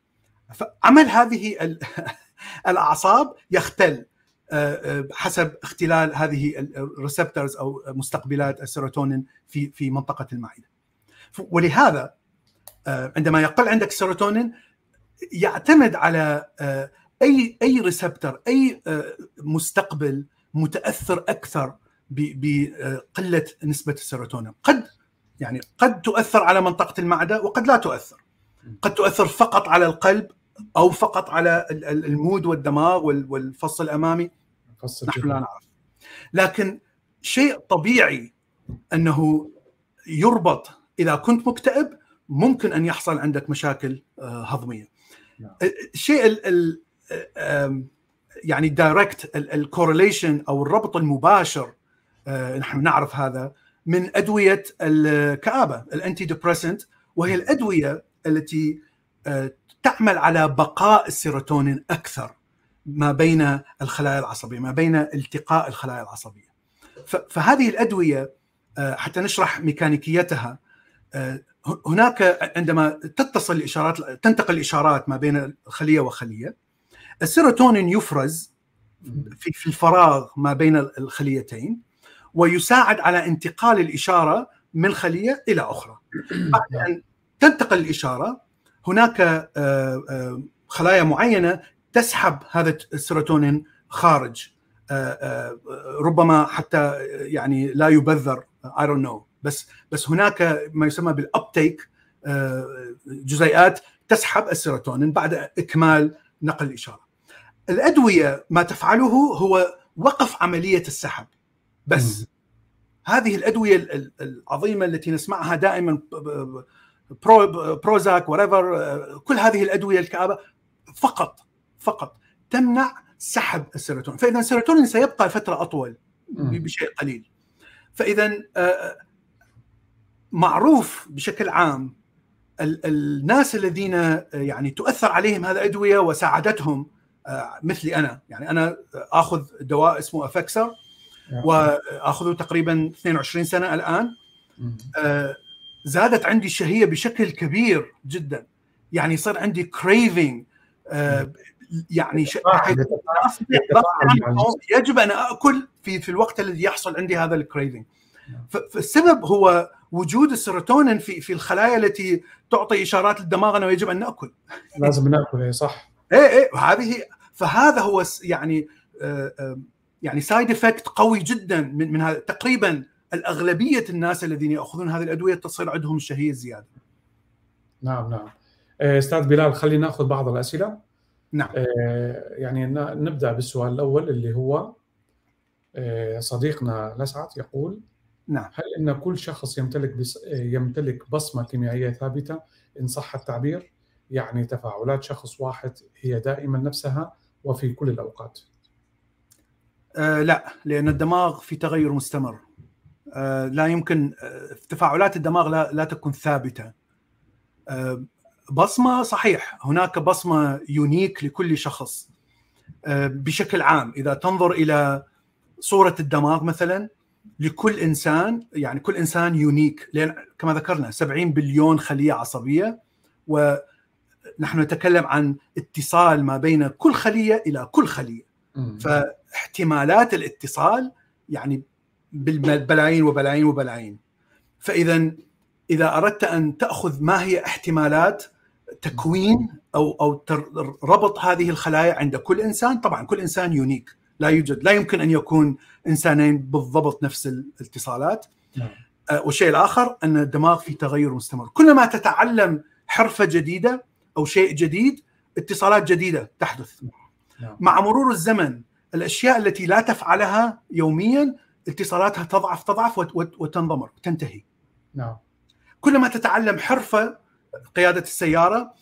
فعمل هذه الأعصاب يختل آه، آه، حسب اختلال هذه ال receptors أو مستقبلات السيروتونين في في منطقة المعدة. ولهذا آه، عندما يقل عندك السيروتونين يعتمد على أي أي receptor أي مستقبل متأثر أكثر بقله نسبة السيروتونين. قد يعني قد تؤثر على منطقة المعدة وقد لا تؤثر. قد تؤثر فقط على القلب أو فقط على ال mood والدماغ والفص الأمامي. نحن لا نعرف. لكن شيء طبيعي أنه يربط إذا كنت مكتئب ممكن أن يحصل عندك مشاكل آه، هضمية. نعم. الشيء يعني direct ال correlation أو الربط المباشر آه، نحن نعرف هذا من أدوية الكآبة ال antidepressant وهي الأدوية التي آه، تعمل على بقاء السيروتونين أكثر ما بين الخلايا العصبية ما بين التقاء الخلايا العصبية. فهذه الأدوية آه، حتى نشرح ميكانيكيتها آه، هناك عندما تتصل الإشارات تنتقل الإشارات ما بين خليه وخليه السيروتونين يفرز في الفراغ ما بين الخليتين ويساعد على انتقال الإشارة من خلية إلى أخرى. بعد أن تنتقل الإشارة هناك آه، خلايا معينة تسحب هذا السيروتونين خارج آه، آه، ربما حتى يعني لا يبذر I don't know بس بس هناك ما يسمى بال uptake آه، جزيئات تسحب السيروتونين بعد إكمال نقل الإشارة. الأدوية ما تفعله هو وقف عملية السحب. بس هذه الأدوية العظيمة التي نسمعها دائما برو بروزاك وريفر كل هذه الأدوية الكآبة فقط فقط تمنع سحب السيروتونين. فإذا السيروتونين سيبقى فتره أطول بشيء قليل. فإذا آه، آه، معروف بشكل عام. الناس الذين آه، يعني تؤثر عليهم هذه الادويه وساعدتهم مثلي أنا. يعني أنا آخذ دواء اسمه افكسر وآخذه تقريبا 22 سنة الآن. زادت عندي الشهية بشكل كبير جدا. يعني صار عندي كريفنج يعني ش... يجب أن آكل في في الوقت الذي يحصل عندي هذا ال craving فالسبب هو وجود السيروتونين في في الخلايا التي تعطي إشارات للدماغ أنه يجب أن نأكل. لازم نأكل اي صح. إيه إيه وهذه فهذا هو يعني آه، آه، يعني side effect قوي جدا من من هذا تقريبا الأغلبية الناس الذين يأخذون هذه الأدوية تصير عندهم الشهيه الزياده نعم نعم. إيه، أستاذ بلال خلينا نأخذ بعض الأسئلة. نعم. آه، يعني نبدأ بالسؤال الأول اللي هو آه، صديقنا لسعت يقول نعم. هل إن كل شخص يمتلك بس يمتلك بصمة كيميائية ثابتة إن صح التعبير؟ يعني تفاعلات شخص واحد هي دائما نفسها وفي كل الأوقات. آه لا لأن الدماغ في تغير مستمر. آه لا يمكن آه تفاعلات الدماغ لا, لا تكون ثابتة. آه بصمة صحيح هناك بصمة يونيك لكل شخص. آه، بشكل عام إذا تنظر إلى صورة الدماغ مثلا لكل إنسان يعني كل إنسان يونيك لأن كما ذكرنا 70 بليون خلية عصبية ونحن نتكلم عن اتصال ما بين كل خلية إلى كل خلية. فاحتمالات الاتصال يعني بالبلايين وبلايين وبلايين. فإذا إذا أردت أن تأخذ ما هي احتمالات تكوين أو أو ربط هذه الخلايا عند كل إنسان طبعا كل إنسان يونيك لا يوجد لا يمكن أن يكون إنسانين بالضبط نفس الاتصالات. نعم. آه، والشيء الآخر أن الدماغ في تغير مستمر. كلما تتعلم حرفة جديدة أو شيء جديد اتصالات جديدة تحدث. نعم. مع مرور الزمن الأشياء التي لا تفعلها يوميا اتصالاتها تضعف تضعف وتنضمر تنتهي. نعم. كلما تتعلم حرفة قيادة السيارة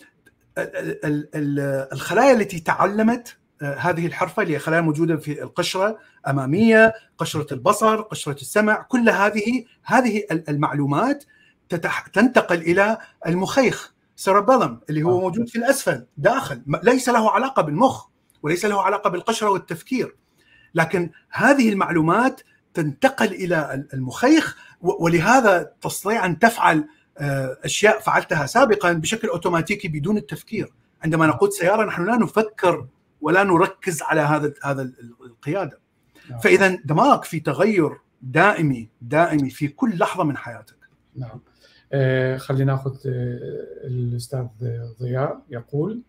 الخلايا التي تعلمت هذه الحرفة اللي هي خلايا موجودة في القشرة أمامية، قشرة البصر، قشرة السمع، كل هذه هذه المعلومات تتح... تنتقل إلى المخيخ سيربلم اللي هو موجود في الأسفل داخل. ليس له علاقة بالمخ وليس له علاقة بالقشرة والتفكير. لكن هذه المعلومات تنتقل إلى المخيخ ولهذا تستطيع أن تفعل أشياء فعلتها سابقا بشكل أوتوماتيكي بدون التفكير. عندما نقود سيارة نحن لا نفكر ولا نركز على هذا هذا القيادة. نعم. فإذا دماغك في تغير دائمي دائمي في كل لحظة من حياتك. نعم. آه خلينا نأخذ آه الأستاذ ضياء يقول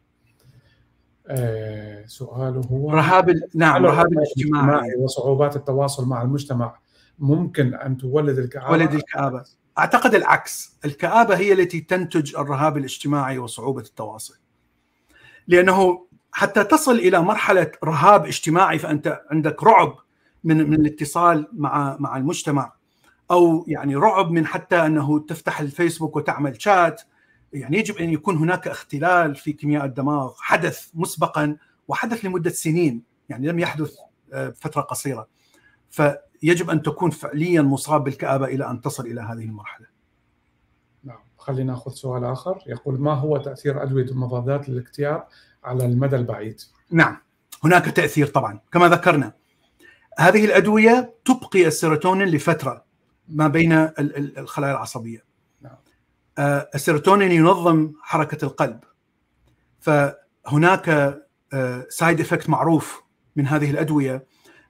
آه سؤاله هو رهاب نعم رهاب الاجتماعي وصعوبات التواصل مع المجتمع ممكن أن تولد الكآبة؟ ولد الكآبة. أعتقد العكس. الكآبة هي التي تنتج الرهاب الاجتماعي وصعوبة التواصل. لأنه حتى تصل إلى مرحلة رهاب اجتماعي فأنت عندك رعب من من الاتصال مع مع المجتمع أو يعني رعب من حتى أنه تفتح الفيسبوك وتعمل شات. يعني يجب أن يكون هناك اختلال في كيمياء الدماغ حدث مسبقا وحدث لمدة سنين يعني لم يحدث فترة قصيرة. فيجب أن تكون فعليا مصاب بالكآبة إلى أن تصل إلى هذه المرحلة. نعم خلينا نأخذ سؤال آخر. يقول ما هو تأثير أدوية المضادات للاكتئاب على المدى البعيد؟ نعم هناك تأثير طبعا كما ذكرنا هذه الأدوية تبقي السيروتونين لفترة ما بين الخلايا العصبية. نعم. السيروتونين ينظم حركة القلب. فهناك side effect معروف من هذه الأدوية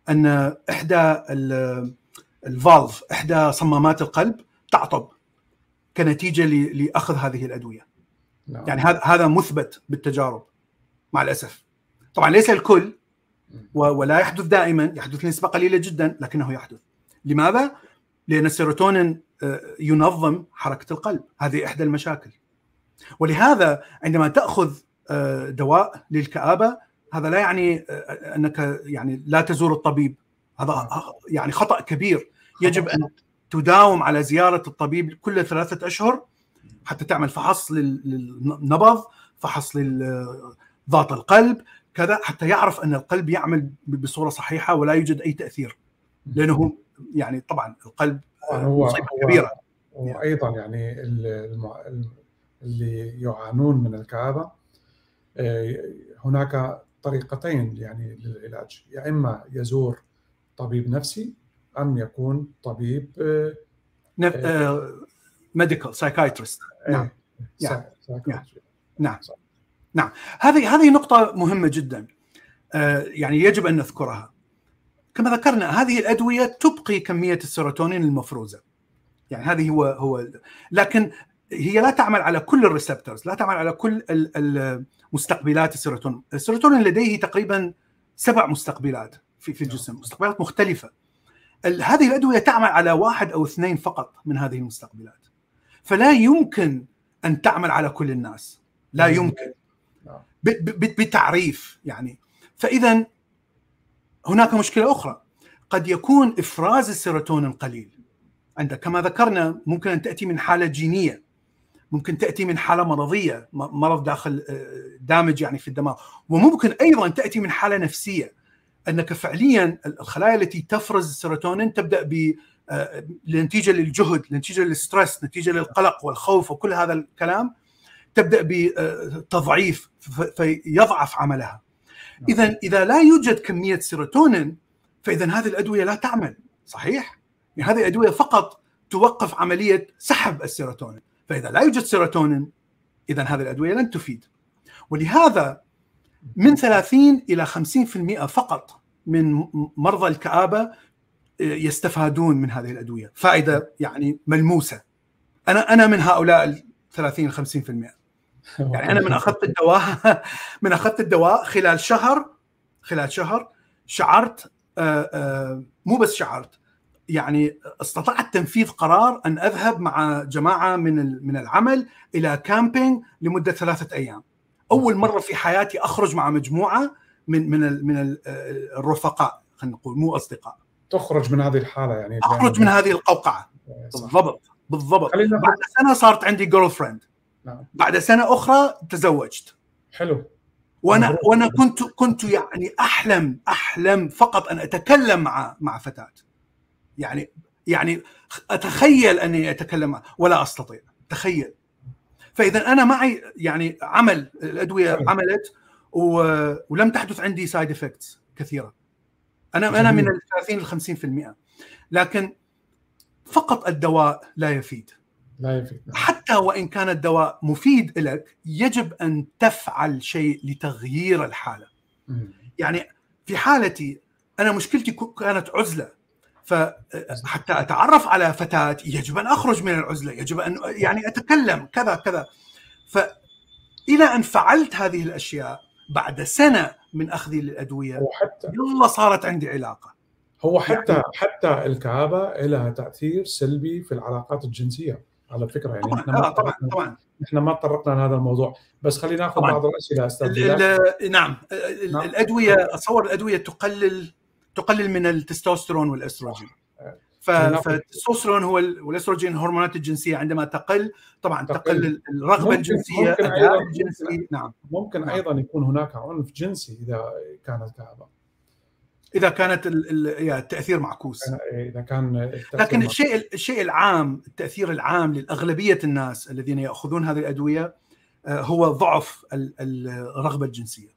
أن إحدى ال valve إحدى صمامات القلب تعطب كنتيجة لأخذ هذه الأدوية. نعم. يعني هذا هذا مثبت بالتجارب مع الأسف. طبعا ليس الكل ولا يحدث دائما يحدث نسبة قليلة جدا لكنه يحدث. لماذا؟ لأن السيروتونين ينظم حركة القلب، هذه إحدى المشاكل. ولهذا عندما تأخذ دواء للكآبة هذا لا يعني أنك يعني لا تزور الطبيب، هذا يعني خطأ كبير، يجب أن تداوم على زيارة الطبيب كل ثلاثة أشهر حتى تعمل فحص للنبض، فحص لضغط القلب، كذا حتى يعرف أن القلب يعمل بصورة صحيحة ولا يوجد أي تأثير. لأنه يعني طبعا القلب هو كبيرة. وأيضا يعني. اللي يعانون من الكآبة هناك طريقتين يعني للعلاج. يا إما يزور طبيب نفسي أم يكون طبيب medical psychiatrist نعم. نعم. نعم هذه هذه نقطة مهمة جدا. يعني يجب أن نذكرها. كما ذكرنا هذه الأدوية تبقي كمية السيروتونين المفروزة. يعني هذه هو هو لكن هي لا تعمل على كل ال receptors لا تعمل على كل مستقبلات السيروتونين السيروتونين لديه تقريبا سبع مستقبلات في في الجسم مستقبلات مختلفة. هذه الأدوية تعمل على واحد أو اثنين فقط من هذه المستقبلات. فلا يمكن أن تعمل على كل الناس. لا يمكن. بتعريف يعني. فاذا هناك مشكلة أخرى. قد يكون إفراز السيروتونين قليل. عندك كما ذكرنا ممكن أن تأتي من حالة جينية. ممكن تأتي من حالة مرضية مرض داخل damage يعني في الدماغ. وممكن أيضا تأتي من حالة نفسية. أنك فعليا الخلايا التي تفرز السيروتونين تبدأ ب نتيجة للجهد نتيجة لل stress نتيجة للقلق والخوف وكل هذا الكلام. تبدأ بتضعيف فيضعف عملها. إذا إذا لا يوجد كمية سيروتونين فإذا هذه الأدوية لا تعمل. صحيح؟ يعني هذه الأدوية فقط توقف عملية سحب السيروتونين. فإذا لا يوجد سيروتونين إذا هذه الأدوية لن تفيد. ولهذا من 30 إلى 50% فقط من مرضى الكآبة يستفادون من هذه الأدوية. فائدة يعني ملموسة. أنا أنا من هؤلاء ال 30 50% يعني أنا من أخذت الدواء من أخذت الدواء خلال شهر خلال شهر شعرت آآ آآ مو بس شعرت يعني استطعت تنفيذ قرار أن أذهب مع جماعة من من العمل إلى camping لمدة ثلاثة أيام. أول مرة في حياتي أخرج مع مجموعة من من من الرفقاء خلينا نقول مو أصدقاء. تخرج من هذه الحالة يعني أخرج من هذه القوقعة. بالضبط بالضبط. بعد سنة صارت عندي girlfriend نعم. بعد سنة أخرى تزوجت حلو وأنا مبروك. وأنا كنت كنت يعني احلم أحلم فقط أن أتكلم مع مع فتاة يعني يعني أتخيل أني أتكلم معها ولا أستطيع تخيل فإذا أنا معي يعني عمل الأدوية حلو. عملت و- ولم تحدث عندي side effects كثيرة أنا أنا من جميل. ال 30 ل 50% لكن فقط الدواء لا يفيد لا يفيد نعم. حتى وإن كان الدواء مفيد لك يجب أن تفعل شيء لتغيير الحالة. يعني في حالتي أنا مشكلتي كانت عزلة. فحتى أتعرف على فتاة يجب أن أخرج من العزلة يجب أن يعني أتكلم كذا كذا. فالى أن فعلت هذه الأشياء بعد سنة من اخذي للادويه وحتى يلا صارت عندي علاقة. هو حتى حتى الكآبة لها تأثير سلبي في العلاقات الجنسية. على فكرة يعني طبعا إحنا ما آه طبعا طبعا إحنا ما تطرقنا لهذا الموضوع بس خلينا ناخذ. بعض الأسئلة أستاذ ال- بلال ال- نعم نعم. الأدوية اتصور الأدوية تقلل تقلل من التستوستيرون والأستروجين نعم. فالتستوستيرون هو ال- والأستروجين هرمونات الجنسية عندما تقل طبعا تقل. تقل الرغبة ممكن- الجنسية ممكن أيضاً- الجنسي نعم ممكن نعم. أيضا يكون هناك عنف جنسي إذا كانت كآبة إذا كانت التأثير معكوس. إذا كان التأثير لكن الشيء الشيء العام التأثير العام لأغلبية الناس الذين يأخذون هذه الأدوية آه، هو ضعف ال- الرغبة الجنسية.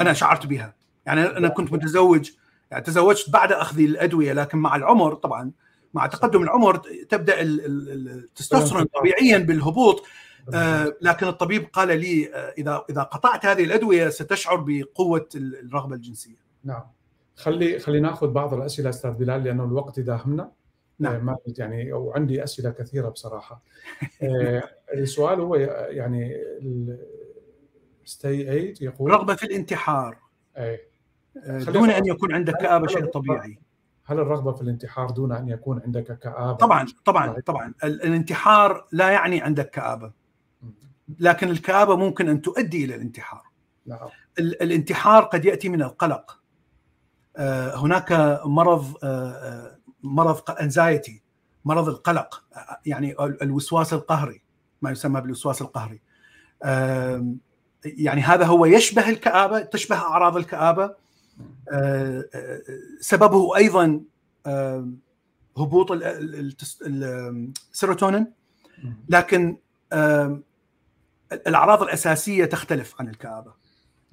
أنا شعرت بها. يعني أنا كنت متزوج يعني تزوجت بعد اخذي الأدوية لكن مع العمر طبعا مع تقدم العمر تبدأ ال- ال- ال- التستوستيرون طبيعيا بالهبوط. آه، لكن الطبيب قال لي آه، اذا إذا قطعت هذه الأدوية ستشعر بقوة ال- الرغبة الجنسية. نعم. خلي خلي ناخذ بعض الأسئلة أستاذ بلال لأنه الوقت داهمنا نعم. آه، ما يعني وعندي أسئلة كثيرة بصراحة آه، السؤال هو يعني ستي 8 يقول رغبة في الانتحار أي. آه، دون أن يكون عندك كآبة شيء طبيعي هل الرغبة في الانتحار دون أن يكون عندك كآبة؟ طبعا طبعا صحيح. طبعا ال- الانتحار لا يعني عندك كآبة. لكن الكآبة ممكن أن تؤدي إلى الانتحار نعم ال- الانتحار قد يأتي من القلق هناك مرض آه، آه، مرض انزايتي مرض القلق آه، يعني ال- الوسواس القهري ما يسمى بالوسواس القهري. يعني هذا هو يشبه الكآبة تشبه أعراض الكآبة. آه، آه، سببه أيضا هبوط السيروتونين. لكن الأعراض الأساسية تختلف عن الكآبة.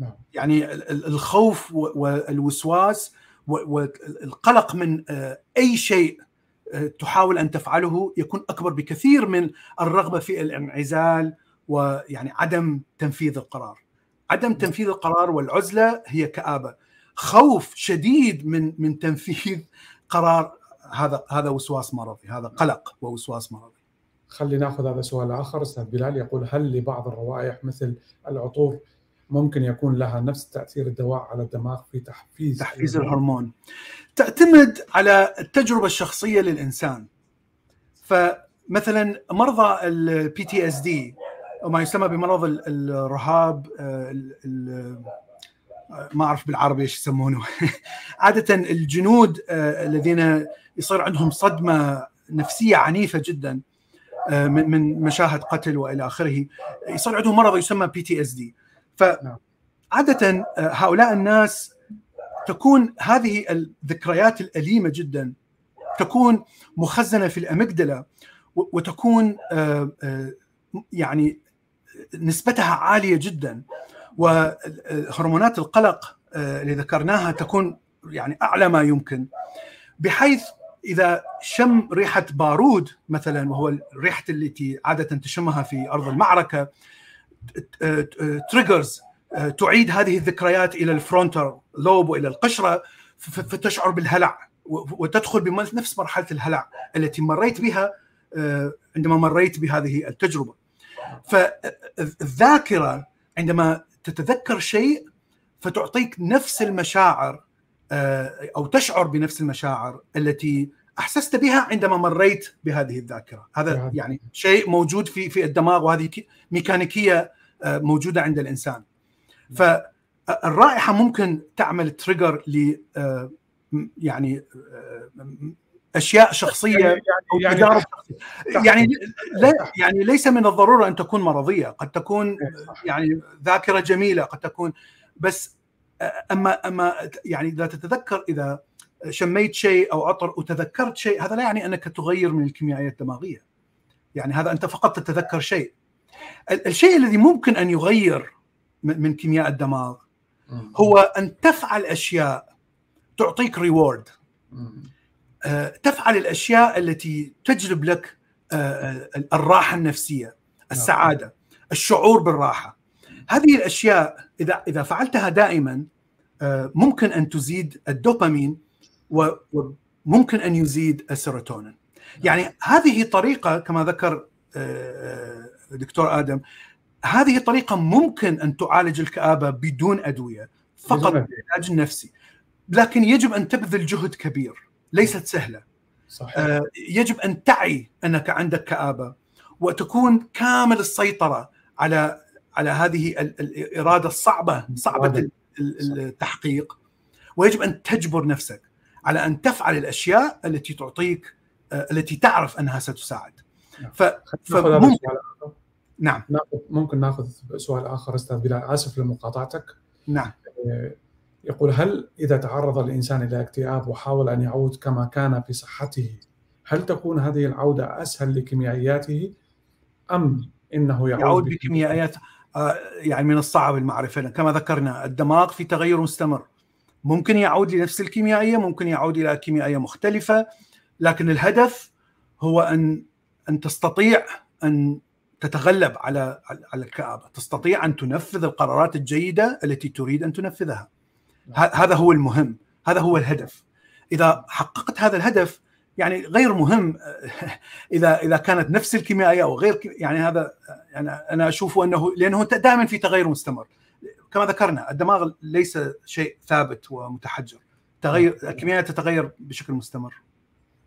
نعم. يعني ال- ال- الخوف والوسواس والقلق من آه، أي شيء آه، تحاول أن تفعله يكون أكبر بكثير من الرغبة في الانعزال ويعني عدم تنفيذ القرار. عدم تنفيذ القرار والعزلة هي كآبة. خوف شديد من من تنفيذ قرار هذا هذا وسواس مرضي هذا قلق ووسواس مرضي. خلي ناخذ هذا سؤال آخر. أستاذ بلال يقول هل لبعض الروائح مثل العطور ممكن يكون لها نفس تأثير الدواء على الدماغ في تحفيز تحفيز الهرمون. تعتمد على التجربة الشخصية للإنسان. فمثلا مرضى ال PTSD وما يسمى بمرض ال- الرهاب آه، ال- ال- آه، ما أعرف بالعربي إيش يسمونه. عادة الجنود آه، الذين يصير عندهم صدمة نفسية عنيفة جدا من من مشاهد قتل وإلى آخره يصير عندهم مرض يسمى PTSD فعادة آه، هؤلاء الناس تكون هذه الذكريات الأليمة جدا تكون مخزنة في ال amygdala و- وتكون آه، آه، يعني نسبتها عالية جدا. وهرمونات القلق اللي ذكرناها تكون يعني أعلى ما يمكن. بحيث إذا شم ريحة بارود مثلا وهو الريحة التي عادة تشمها في أرض المعركة triggers تعيد هذه الذكريات إلى ال frontal lobe وإلى القشرة فتشعر بالهلع وتدخل بنفس مرحلة الهلع التي مريت بها آه، عندما مريت بهذه التجربة. فالذاكرة عندما تتذكر شيء فتعطيك نفس المشاعر آه، أو تشعر بنفس المشاعر التي أحسست بها عندما مريت بهذه الذاكرة، هذا نعم. يعني شيء موجود في في الدماغ وهذه كي- ميكانيكية آه، موجودة عند الإنسان. فالرائحه ممكن تعمل تريجر ل آه، يعني آه، أشياء شخصية يعني أو يعني تجارب يعني لا يعني ليس من الضرورة أن تكون مرضية. قد تكون صح. يعني ذاكرة جميلة قد تكون. بس أما أما يعني إذا تتذكر إذا شميت شيء أو عطر وتذكرت شيء هذا لا يعني أنك تغير من الكيميائية الدماغية. يعني هذا أنت فقط تتذكر شيء. الشيء الذي ممكن أن يغير من كيمياء الدماغ هو أن تفعل أشياء تعطيك ريورد آه، تفعل الأشياء التي تجلب لك آه، آه، الراحة النفسية نعم. السعادة الشعور بالراحة. هذه الأشياء اذا إذا فعلتها دائما ممكن أن تزيد الدوبامين وممكن أن يزيد السيروتونين. يعني هذه طريقة كما ذكر دكتور آدم هذه طريقة ممكن أن تعالج الكآبة بدون أدوية فقط بالعلاج النفسي لكن يجب أن تبذل جهد كبير ليست سهلة. صحيح. آه يجب أن تعي أنك عندك كآبة وتكون كامل السيطرة على على هذه الإرادة الصعبة صعبة التحقيق. ويجب أن تجبر نفسك. على أن تفعل الأشياء التي تعطيك آه التي تعرف أنها ستساعد. نعم. ف... فممكن نعم. ممكن ناخذ سؤال آخر أستاذ بلال. آسف لمقاطعتك. نعم. آه، يقول هل إذا تعرض الإنسان إلى اكتئاب وحاول أن يعود كما كان في صحته هل تكون هذه العودة أسهل لكيميائياته أم إنه يعود, يعود بكيميائيات آه، يعني من الصعب المعرفة. كما ذكرنا الدماغ في تغير مستمر. ممكن يعود لنفس الكيميائية ممكن يعود إلى كيميائية مختلفة لكن الهدف هو أن أن تستطيع أن تتغلب على على الكآبة، تستطيع أن تنفذ القرارات الجيدة التي تريد أن تنفذها. هذا هو المهم، هذا هو الهدف. إذا حققت هذا الهدف يعني غير مهم إذا إذا كانت نفس الكيميائية أو غير يعني هذا يعني أنا أشوف أنه لأنه دائما في تغير مستمر. كما ذكرنا الدماغ ليس شيء ثابت ومتحجر. تغير الكيميائيه تتغير بشكل مستمر.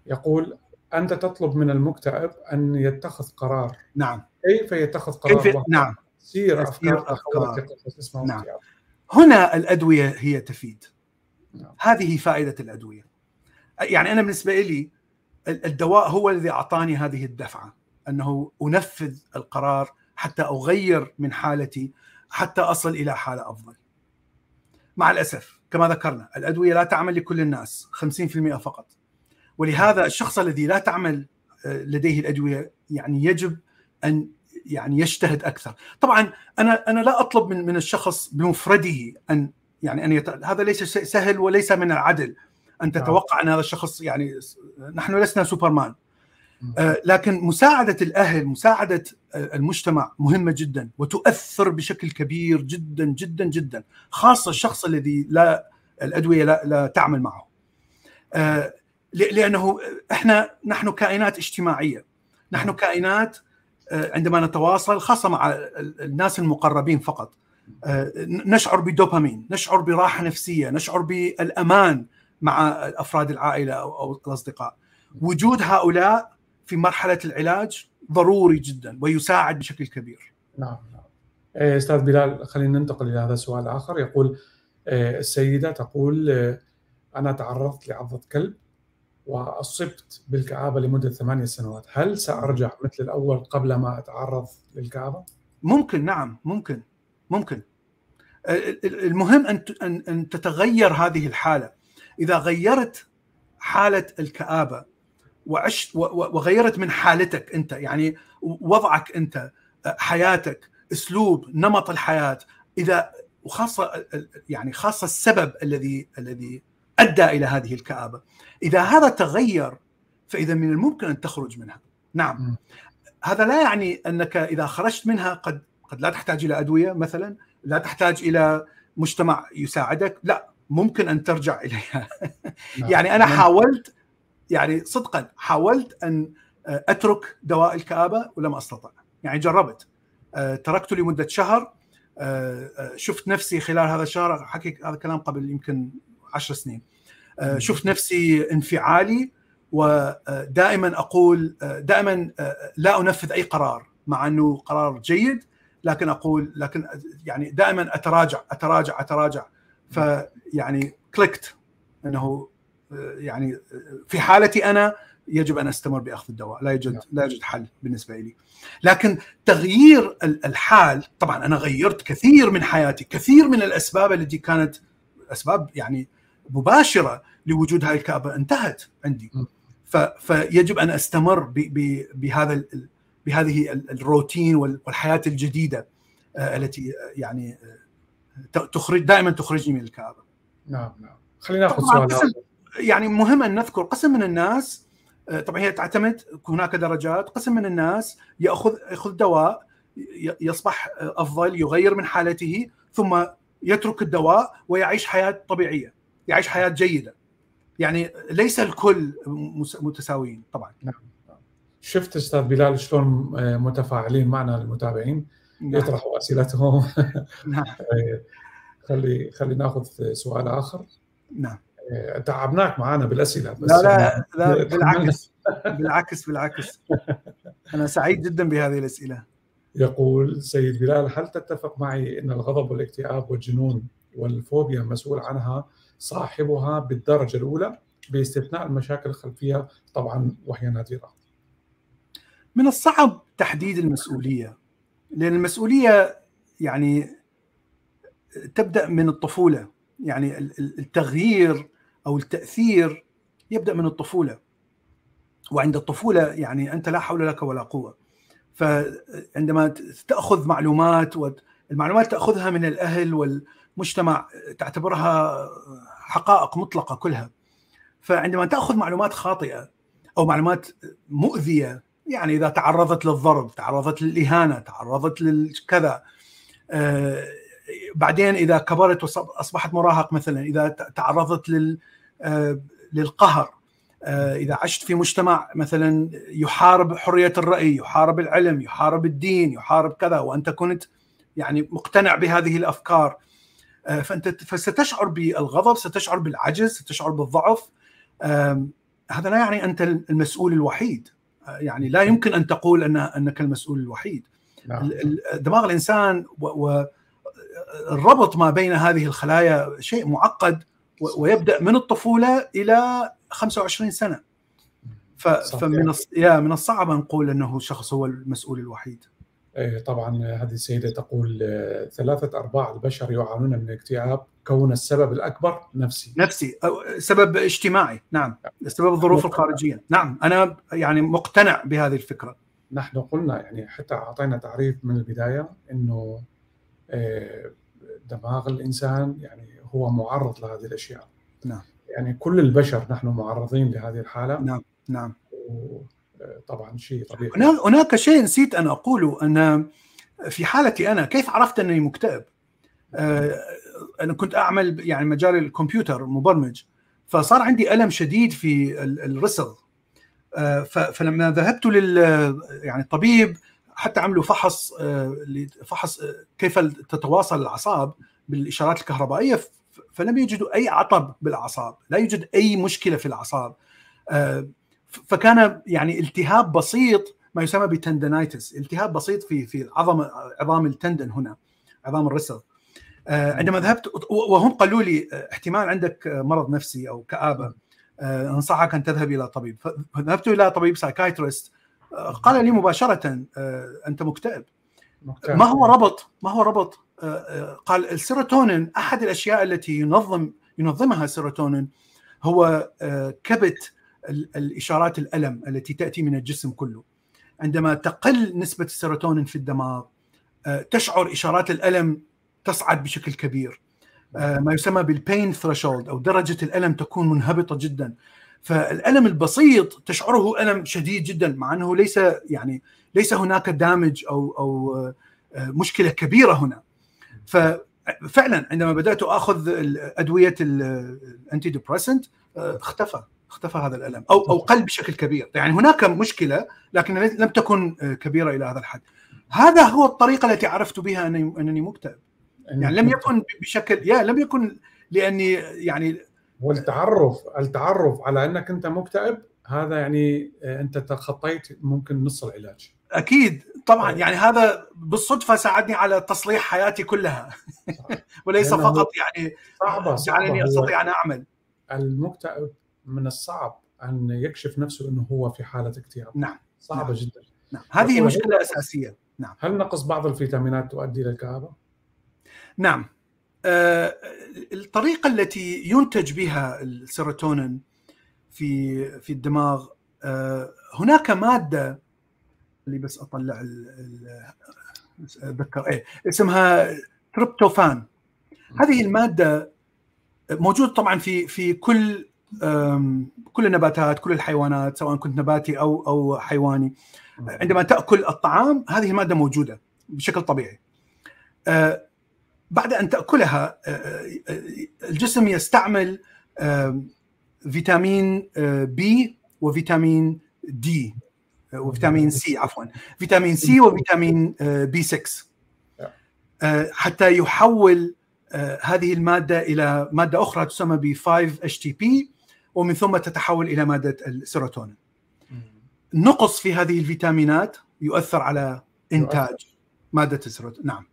يقول أنت تطلب من المكتئب أن يتخذ قرار نعم كيف يتخذ قرار كيف نعم سير أفكار, أفكار. نعم. هنا الأدوية هي تفيد نعم. هذه فائدة الأدوية يعني أنا بالنسبة لي الدواء هو الذي أعطاني هذه الدفعة أنه أنفذ القرار حتى أغير من حالتي حتى اصل إلى حالة أفضل. مع الأسف كما ذكرنا الأدوية لا تعمل لكل الناس 50% فقط. ولهذا الشخص الذي لا تعمل آه، لديه الأدوية يعني يجب أن يعني يجتهد أكثر طبعا أنا أنا لا أطلب من من الشخص بمفرده أن يعني أن يت... هذا ليس سهل وليس من العدل أن نعم. تتوقع أن هذا الشخص يعني نحن لسنا سوبرمان لكن مساعدة الأهل مساعدة آه، المجتمع مهمة جدا وتؤثر بشكل كبير جدا جدا جدا خاصة الشخص الذي لا الأدوية لا, لا تعمل معه. آه لأنه إحنا نحن كائنات اجتماعية. نحن نعم. كائنات آه، عندما نتواصل خاصة مع الناس المقربين فقط آه، نشعر بالدوبامين نشعر براحة نفسية نشعر بالأمان مع افراد العائلة أو الأصدقاء. وجود هؤلاء في مرحلة العلاج ضروري جدا ويساعد بشكل كبير. نعم نعم. إيه، أستاذ بلال خلينا ننتقل إلى هذا السؤال الآخر يقول إيه، السيدة تقول إيه، أنا تعرضت لعضة كلب وأصبت بالكآبة لمدة ثمانية سنوات. هل سأرجع مثل الأول قبل ما أتعرض للكآبة؟ ممكن نعم ممكن ممكن. المهم أن أن تتغير هذه الحالة. إذا غيرت حالة الكآبة وعشت وغيرت من حالتك أنت. يعني وضعك أنت حياتك أسلوب نمط الحياة. إذا وخاصة يعني خاصة السبب الذي الذي أدى إلى هذه الكآبة. إذا هذا تغير فإذا من الممكن أن تخرج منها. نعم. م. هذا لا يعني أنك إذا خرجت منها قد قد لا تحتاج إلى أدوية مثلا لا تحتاج إلى مجتمع يساعدك. لا ممكن أن ترجع إليها. نعم. يعني أنا حاولت يعني صدقا حاولت أن أترك دواء الكآبة ولم أستطع. يعني جربت. آه، تركته لمدة شهر. آه، آه، شفت نفسي خلال هذا الشهر حكي هذا الكلام قبل يمكن عشر سنين. آه، شفت نفسي انفعالي ودائما أقول آه، دائما آه، لا أنفذ أي قرار مع أنه قرار جيد لكن أقول لكن يعني دائما أتراجع أتراجع أتراجع. فيعني كليكت إنه يعني في حالتي أنا يجب أن أستمر بأخذ الدواء لا يوجد لا يوجد حل بالنسبة لي لكن تغيير الحال طبعا أنا غيرت كثير من حياتي كثير من الأسباب التي كانت أسباب يعني مباشرة لوجود هذه الكآبة انتهت عندي. فيجب أن أستمر بهذا بهذه الروتين والحياة الجديدة آه، التي يعني آه، تخرج دائما تخرجني من الكآبة. نعم نعم. خلينا ناخذ سؤال يعني مهم أن نذكر قسم من الناس آه، طبعا هي تعتمد هناك درجات قسم من الناس يأخذ يأخذ دواء يصبح أفضل يغير من حالته ثم يترك الدواء ويعيش حياة طبيعية يعيش حياة جيدة. يعني ليس الكل متساويين طبعا. نعم. شفت أستاذ بلال شلون آه، متفاعلين معنا المتابعين؟ نعم. يطرحوا أسئلتهم. نعم. خلي خلي ناخذ سؤال آخر. نعم. آه، تعبناك معنا بالأسئلة بس لا لا, لا بالعكس. بالعكس بالعكس. أنا سعيد جدا بهذه الأسئلة. يقول سيد بلال هل تتفق معي إن الغضب والاكتئاب والجنون والفوبيا مسؤول عنها صاحبها بالدرجة الأولى باستثناء المشاكل الخلفية؟ طبعا وهي نادرة. من الصعب تحديد المسؤولية لأن المسؤولية يعني تبدأ من الطفولة. يعني التغيير أو التأثير يبدأ من الطفولة. وعند الطفولة يعني أنت لا حول لك ولا قوة. فعندما تأخذ معلومات والمعلومات تأخذها من الأهل والمجتمع تعتبرها حقائق مطلقة كلها. فعندما تأخذ معلومات خاطئة أو معلومات مؤذية يعني إذا تعرضت للضرب تعرضت للإهانة تعرضت للكذا آه بعدين إذا كبرت واصبحت مراهق مثلا إذا تعرضت لل آه للقهر آه إذا عشت في مجتمع مثلا يحارب حرية الرأي يحارب العلم يحارب الدين يحارب كذا وأنت كنت يعني مقتنع بهذه الأفكار آه، فأنت فستشعر بالغضب ستشعر بالعجز ستشعر بالضعف هذا لا يعني أنت المسؤول الوحيد يعني لا يمكن أن تقول ان أنك المسؤول الوحيد نعم. دماغ الإنسان والربط ما بين هذه الخلايا شيء معقد ويبدأ من الطفولة إلى 25 سنة. فمن من الصعب أن نقول أنه الشخص هو المسؤول الوحيد. إيه، طبعا هذه السيدة تقول آه، ثلاثة أرباع البشر يعانون من الاكتئاب كون السبب الأكبر نفسي. نفسي أو سبب اجتماعي نعم. سبب الظروف الخارجية. نعم أنا يعني مقتنع بهذه الفكرة. نحن قلنا يعني حتى أعطينا تعريف من البداية إنه آه، دماغ الإنسان يعني هو معرض لهذه الأشياء. نعم. يعني كل البشر نحن معرضين لهذه الحالة. نعم نعم. طبعا شيء طبيعي. هناك شيء نسيت أن أقوله أن في حالتي أنا كيف عرفت أنني مكتئب؟ آه، أنا كنت أعمل يعني مجال الكمبيوتر مبرمج فصار عندي ألم شديد في الرسل آه، فلما ذهبت لل يعني الطبيب حتى عملوا فحص آه، فحص كيف تتواصل الأعصاب بالإشارات الكهربائية فلم يجدوا أي عطب بالأعصاب، لا يوجد أي مشكلة في الأعصاب. فكان يعني التهاب بسيط ما يسمى ب tendonitis التهاب بسيط في في عظم عظام ال tendon هنا عظام ال wrist آه، عندما ذهبت وهم قالوا لي آه، احتمال عندك مرض نفسي أو كآبة آه، أنصحك أن تذهب إلى طبيب. فذهبت إلى طبيب psychiatrist قال لي مباشرة أنت مكتئب. ما هو ربط؟ ما هو ربط؟ قال السيروتونين أحد الأشياء التي ينظم ينظمها السيروتونين هو كبت الإشارات الألم التي تأتي من الجسم كله. عندما تقل نسبة السيروتونين في الدماغ آه، تشعر إشارات الألم تصعد بشكل كبير. آه، ما يسمى بال pain threshold أو درجة الألم تكون منهبطة جدا. فالألم البسيط تشعره ألم شديد جدا مع أنه ليس يعني ليس هناك damage أو أو آه، مشكلة كبيرة هنا. ففعلا عندما بدأت أخذ أدوية ال antidepressant اختفى اختفى هذا الألم أو أو قل بشكل كبير. يعني هناك مشكلة لكن لم تكن كبيرة إلى هذا الحد. هذا هو الطريقة التي عرفت بها أنني مكتئب يعني لم يكن بشكل يا لم يكن لأني يعني والتعرف التعرف على أنك أنت مكتئب هذا يعني آه، أنت تخطيت ممكن نص العلاج. أكيد طبعا طيب. يعني هذا بالصدفة ساعدني على تصليح حياتي كلها. وليس فقط يعني صعبة جعلني أستطيع أن أعمل. المكتئب من الصعب أن يكشف نفسه أنه هو في حالة اكتئاب. نعم صعبة نعم. جدا. نعم. هذه مشكلة أساسية. نعم. هل نقص بعض الفيتامينات تؤدي إلى الكآبة؟ نعم. آه، الطريقة التي ينتج بها السيروتونين في في الدماغ آه، هناك مادة اللي بس أطلع أتذكر إيه اسمها تريبتوفان هذه المادة موجود طبعا في في كل كل النباتات كل الحيوانات سواء كنت نباتي أو أو حيواني عندما تأكل الطعام هذه المادة موجودة بشكل طبيعي. آه، بعد أن تأكلها آه، آه، الجسم يستعمل فيتامين آه، B وفيتامين D آه، وفيتامين C عفوا. فيتامين C وفيتامين آه، B 6 آه، حتى يحول آه، هذه المادة إلى مادة أخرى تسمى ب 5 HTP ومن ثم تتحول إلى مادة السيروتونين. النقص في هذه الفيتامينات يؤثر على إنتاج مادة السيروتونين. نعم.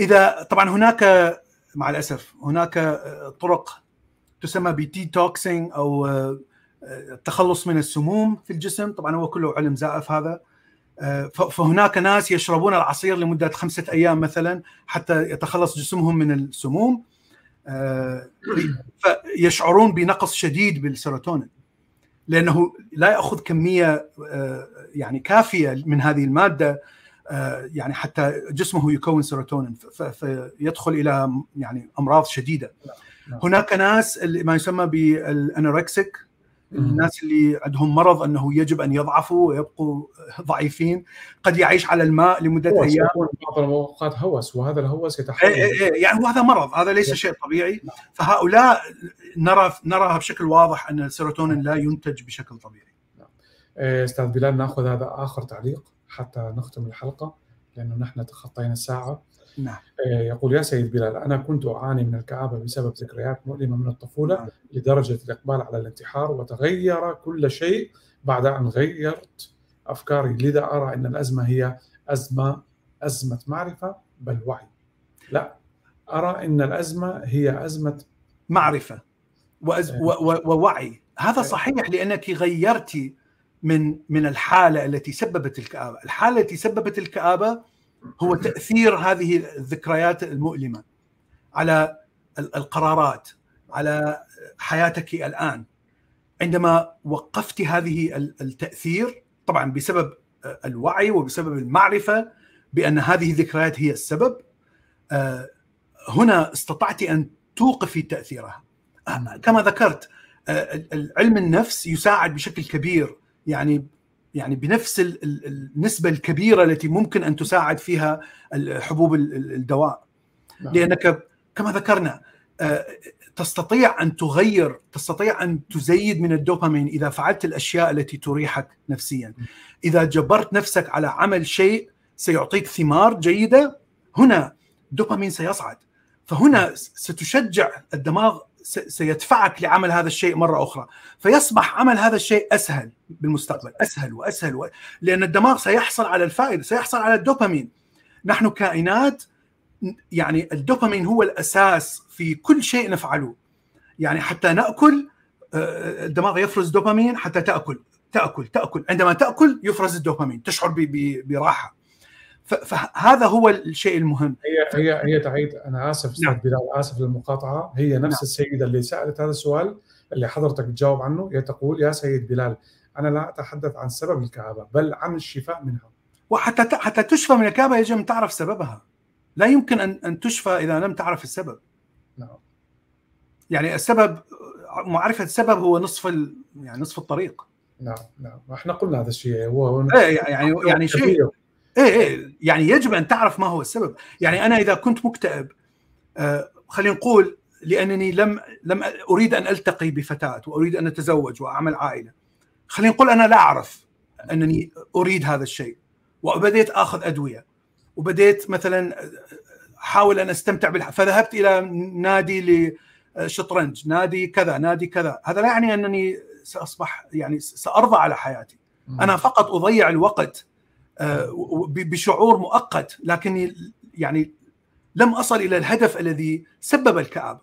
إذا طبعا هناك مع الأسف هناك آه، طرق تسمى ب detoxing أو آه، آه، التخلص من السموم في الجسم. طبعا هو كله علم زائف هذا. آه، فهناك ناس يشربون العصير لمدة خمسة أيام مثلا حتى يتخلص جسمهم من السموم. فيشعرون بنقص شديد بالسيروتونين لأنه لا يأخذ كمية يعني كافية من هذه المادة. يعني حتى جسمه يكون سيروتونين فيدخل إلى يعني أمراض شديدة. نعم. هناك ناس اللي ما يسمى بال anorexic الناس اللي عندهم مرض أنه يجب أن يضعفوا ويبقوا ضعيفين قد يعيش على الماء لمدة خمس أيام. يكون بعض الاوقات هوس وهذا الهوس يتحول. إيه إيه إيه، يعني هو هذا مرض هذا ليس شيء طبيعي. فهؤلاء نرى نراها بشكل واضح أن السيروتونين لا ينتج بشكل طبيعي. إيه، أستاذ بلال نأخذ هذا آخر تعليق. حتى نختم الحلقة لأنه نحن تخطينا الساعة. نعم. إيه، يقول يا سيد بلال أنا كنت أعاني من الكآبة بسبب ذكريات مؤلمة من الطفولة نعم. لدرجة الإقبال على الانتحار وتغير كل شيء بعد أن غيرت أفكاري. لذا أرى إن الأزمة هي أزمة أزمة معرفة بل وعي. لا أرى إن الأزمة هي أزمة معرفة وأز... و... و... ووعي. هذا صحيح لأنك غيرتي من من الحالة التي سببت الكآبه، الحالة التي سببت الكآبه هو تأثير هذه الذكريات المؤلمة على ال- القرارات على حياتك الآن. عندما وقفت هذه ال- التأثير طبعا بسبب الوعي وبسبب المعرفة بأن هذه الذكريات هي السبب آه، هنا استطعت أن توقفي تأثيرها. كما ذكرت آه، علم النفس يساعد بشكل كبير يعني يعني بنفس ال- ال- النسبة الكبيرة التي ممكن أن تساعد فيها حبوب ال- ال- الدواء. نعم. لأنك كما ذكرنا آه، تستطيع أن تغير تستطيع أن تزيد من الدوبامين إذا فعلت الأشياء التي تريحك نفسيا. إذا جبرت نفسك على عمل شيء سيعطيك ثمار جيدة هنا الدوبامين سيصعد. فهنا ستشجع الدماغ سيدفعك لعمل هذا الشيء مرة أخرى. فيصبح عمل هذا الشيء أسهل بالمستقبل. أسهل وأسهل و... لأن الدماغ سيحصل على الفائدة سيحصل على الدوبامين. نحن كائنات يعني الدوبامين هو الأساس في كل شيء نفعله. يعني حتى نأكل آه، الدماغ يفرز دوبامين حتى تأكل. تأكل تأكل. عندما تأكل يفرز الدوبامين تشعر براحة. فهذا هو الشيء المهم. هي هي هي تعيد أنا آسف نعم. بلال آسف للمقاطعة. هي نفس نعم. السيدة اللي سألت هذا السؤال اللي حضرتك تجاوب عنه. هي تقول يا سيد بلال أنا لا أتحدث عن سبب الكآبة بل عن الشفاء منها. وحتى حتى تشفى من الكآبة يجب أن تعرف سببها. لا يمكن ان أن تشفى إذا لم تعرف السبب. نعم. يعني السبب معرفة السبب هو نصف ال... يعني نصف الطريق. نعم نعم. إحنا قلنا هذا الشيء. هو إيه يعني يعني شيء. إيه إيه يعني يجب أن تعرف ما هو السبب. يعني أنا إذا كنت مكتئب آه خلينا نقول لأنني لم لم أريد أن ألتقي بفتاة وأريد أن أتزوج وأعمل عائلة. خلينا نقول أنا لا أعرف أنني أريد هذا الشيء وبديت آخذ أدوية وبديت مثلا أحاول أن أستمتع بالح... فذهبت إلى نادي لشطرنج نادي كذا نادي كذا. هذا لا يعني أنني سأصبح يعني سأرضى على حياتي. أنا فقط أضيع الوقت آه، بشعور مؤقت لكني يعني لم أصل إلى الهدف الذي سبب الكآبة.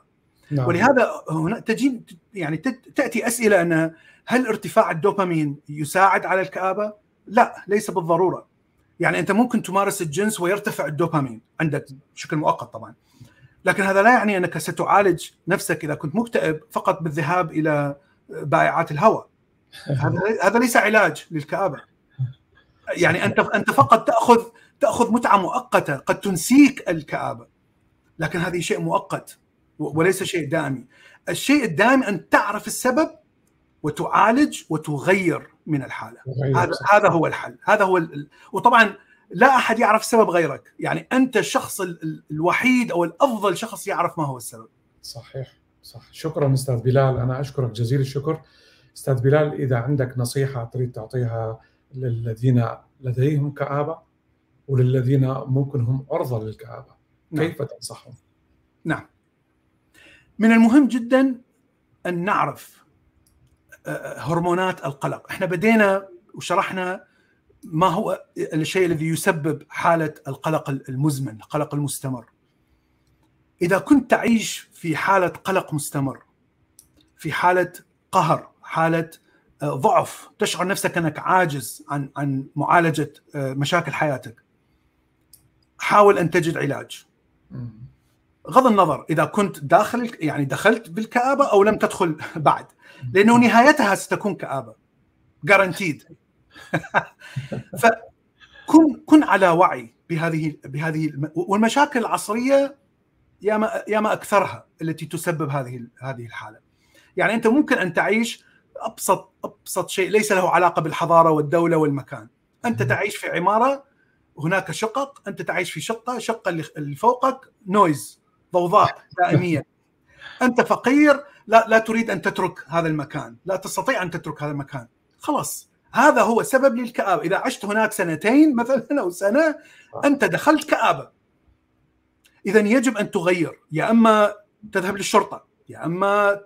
نعم. ولهذا هنا تجي يعني تأتي أسئلة أن هل ارتفاع الدوبامين يساعد على الكآبة؟ لا ليس بالضرورة. يعني أنت ممكن تمارس الجنس ويرتفع الدوبامين عندك بشكل مؤقت طبعا. لكن هذا لا يعني أنك ستعالج نفسك إذا كنت مكتئب فقط بالذهاب إلى بائعات الهواء. هذا هذا ليس علاج للكآبة. يعني انت أنت فقط تاخذ تأخذ متعة مؤقتة. قد تنسيك الكآبة. لكن هذه شيء مؤقت وليس شيء دائمي الشيء الدائم أن تعرف السبب وتعالج وتغير من الحالة. هذا هذا هو الحل. هذا هو ال... وطبعا لا أحد يعرف السبب غيرك. يعني أنت الشخص الوحيد أو الأفضل شخص يعرف ما هو السبب. صحيح. صح. شكرا أستاذ بلال. أنا أشكرك جزيل الشكر. أستاذ بلال إذا عندك نصيحة تريد تعطيها للذين لديهم كآبة وللذين ممكن هم عرضه للكآبة نعم. كيف تنصحهم؟ نعم من المهم جدا أن نعرف آه، هرمونات القلق إحنا بدينا وشرحنا ما هو الشيء الذي يسبب حالة القلق المزمن القلق المستمر إذا كنت تعيش في حالة قلق مستمر في حالة قهر حالة آه، ضعف تشعر نفسك أنك عاجز عن عن معالجة آه، مشاكل حياتك. حاول أن تجد علاج. غض النظر إذا كنت داخل يعني دخلت بالكآبة أو لم تدخل بعد لأنه نهايتها ستكون كآبة. جارانتيد فكن كن على وعي بهذه بهذه والمشاكل العصرية يا ما يا ما أكثرها التي تسبب هذه هذه الحالة. يعني أنت ممكن أن تعيش أبسط أبسط شيء ليس له علاقة بالحضارة والدولة والمكان. أنت تعيش في عمارة هناك شقق أنت تعيش في شقة شقة اللي فوقك نويز ضوضاء دائمية. أنت فقير لا لا تريد أن تترك هذا المكان لا تستطيع أن تترك هذا المكان. خلاص هذا هو سبب للكآبة. إذا عشت هناك سنتين مثلا أو سنة أنت دخلت كآبة. إذا يجب أن تغير. يا أما تذهب للشرطة يا أما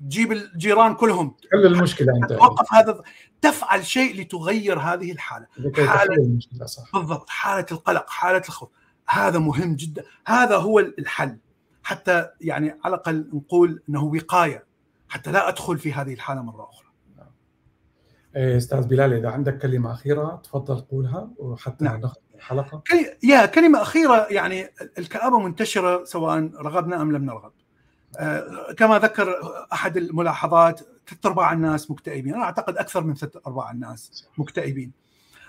تجيب الجيران كلهم. حل المشكلة أنت. توقف هذا تفعل شيء لتغير هذه الحالة. حالة صح. بالضبط. حالة القلق حالة الخوف. هذا مهم جدا. هذا هو الحل. حتى يعني على الأقل نقول أنه وقاية. حتى لا أدخل في هذه الحالة مرة أخرى. إيه، أستاذ بلال إذا عندك كلمة أخيرة تفضل قولها وحتى نعم. نختم الحلقة. يا كلمة أخيرة يعني الكآبة منتشرة سواء رغبنا أم لم نرغب. كما ذكر أحد الملاحظات ثلاث أرباع الناس مكتئبين. أنا أعتقد أكثر من ثلاث أرباع الناس مكتئبين.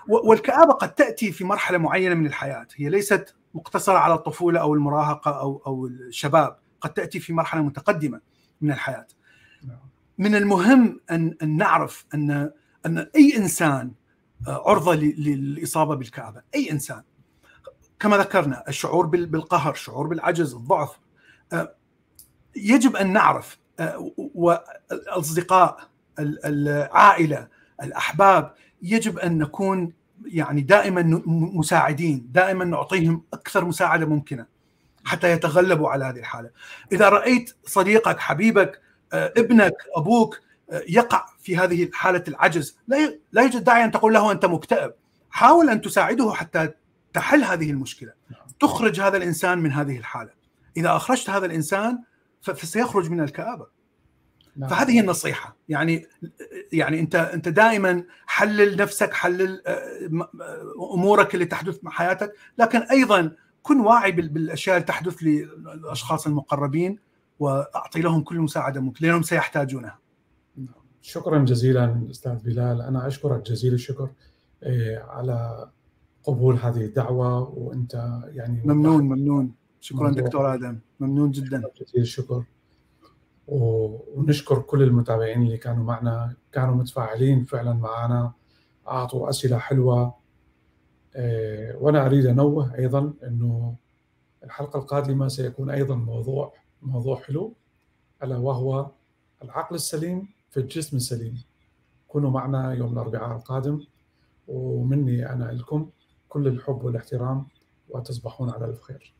والكآبة قد تأتي في مرحلة معينة من الحياة. هي ليست مقتصرة على الطفولة أو المراهقة أو أو الشباب. قد تأتي في مرحلة متقدمة من الحياة. من المهم ان أن نعرف ان أن أي إنسان آه، عرضة للإصابة بالكآبة. أي إنسان. كما ذكرنا الشعور بالقهر الشعور بالعجز الضعف. آه، يجب أن نعرف آه، والأصدقاء العائلة الأحباب يجب أن نكون يعني دائما مساعدين دائما نعطيهم أكثر مساعدة ممكنة حتى يتغلبوا على هذه الحالة. إذا رأيت صديقك حبيبك ابنك أبوك يقع في هذه حالة العجز لا يوجد داعي أن تقول له أنت مكتئب. حاول أن تساعده حتى تحل هذه المشكلة. تخرج هذا الإنسان من هذه الحالة. إذا أخرجت هذا الإنسان فسيخرج من الكآبة. نعم. فهذه النصيحة. يعني يعني أنت أنت دائما حلل نفسك حلل آه، أمورك اللي تحدث مع حياتك. لكن أيضا كن واعي بالأشياء اللي تحدث للأشخاص المقربين وأعطي لهم كل مساعدة ممكن لأنهم سيحتاجونها. شكرا جزيلا أستاذ بلال. أنا أشكرك جزيل الشكر إيه، على قبول هذه الدعوة وأنت يعني ممنون ممنون. شكرا دكتور آدم. ممنون جدا. جزيل الشكر. ونشكر كل المتابعين اللي كانوا معنا كانوا متفاعلين فعلا معنا أعطوا أسئلة حلوة. إيه، وأنا أريد أنوه أيضا إنه الحلقة القادمة سيكون أيضا موضوع موضوع حلو ألا وهو العقل السليم في الجسم السليم. كونوا معنا يوم الأربعاء القادم ومني أنا لكم كل الحب والاحترام وتصبحون على الف خير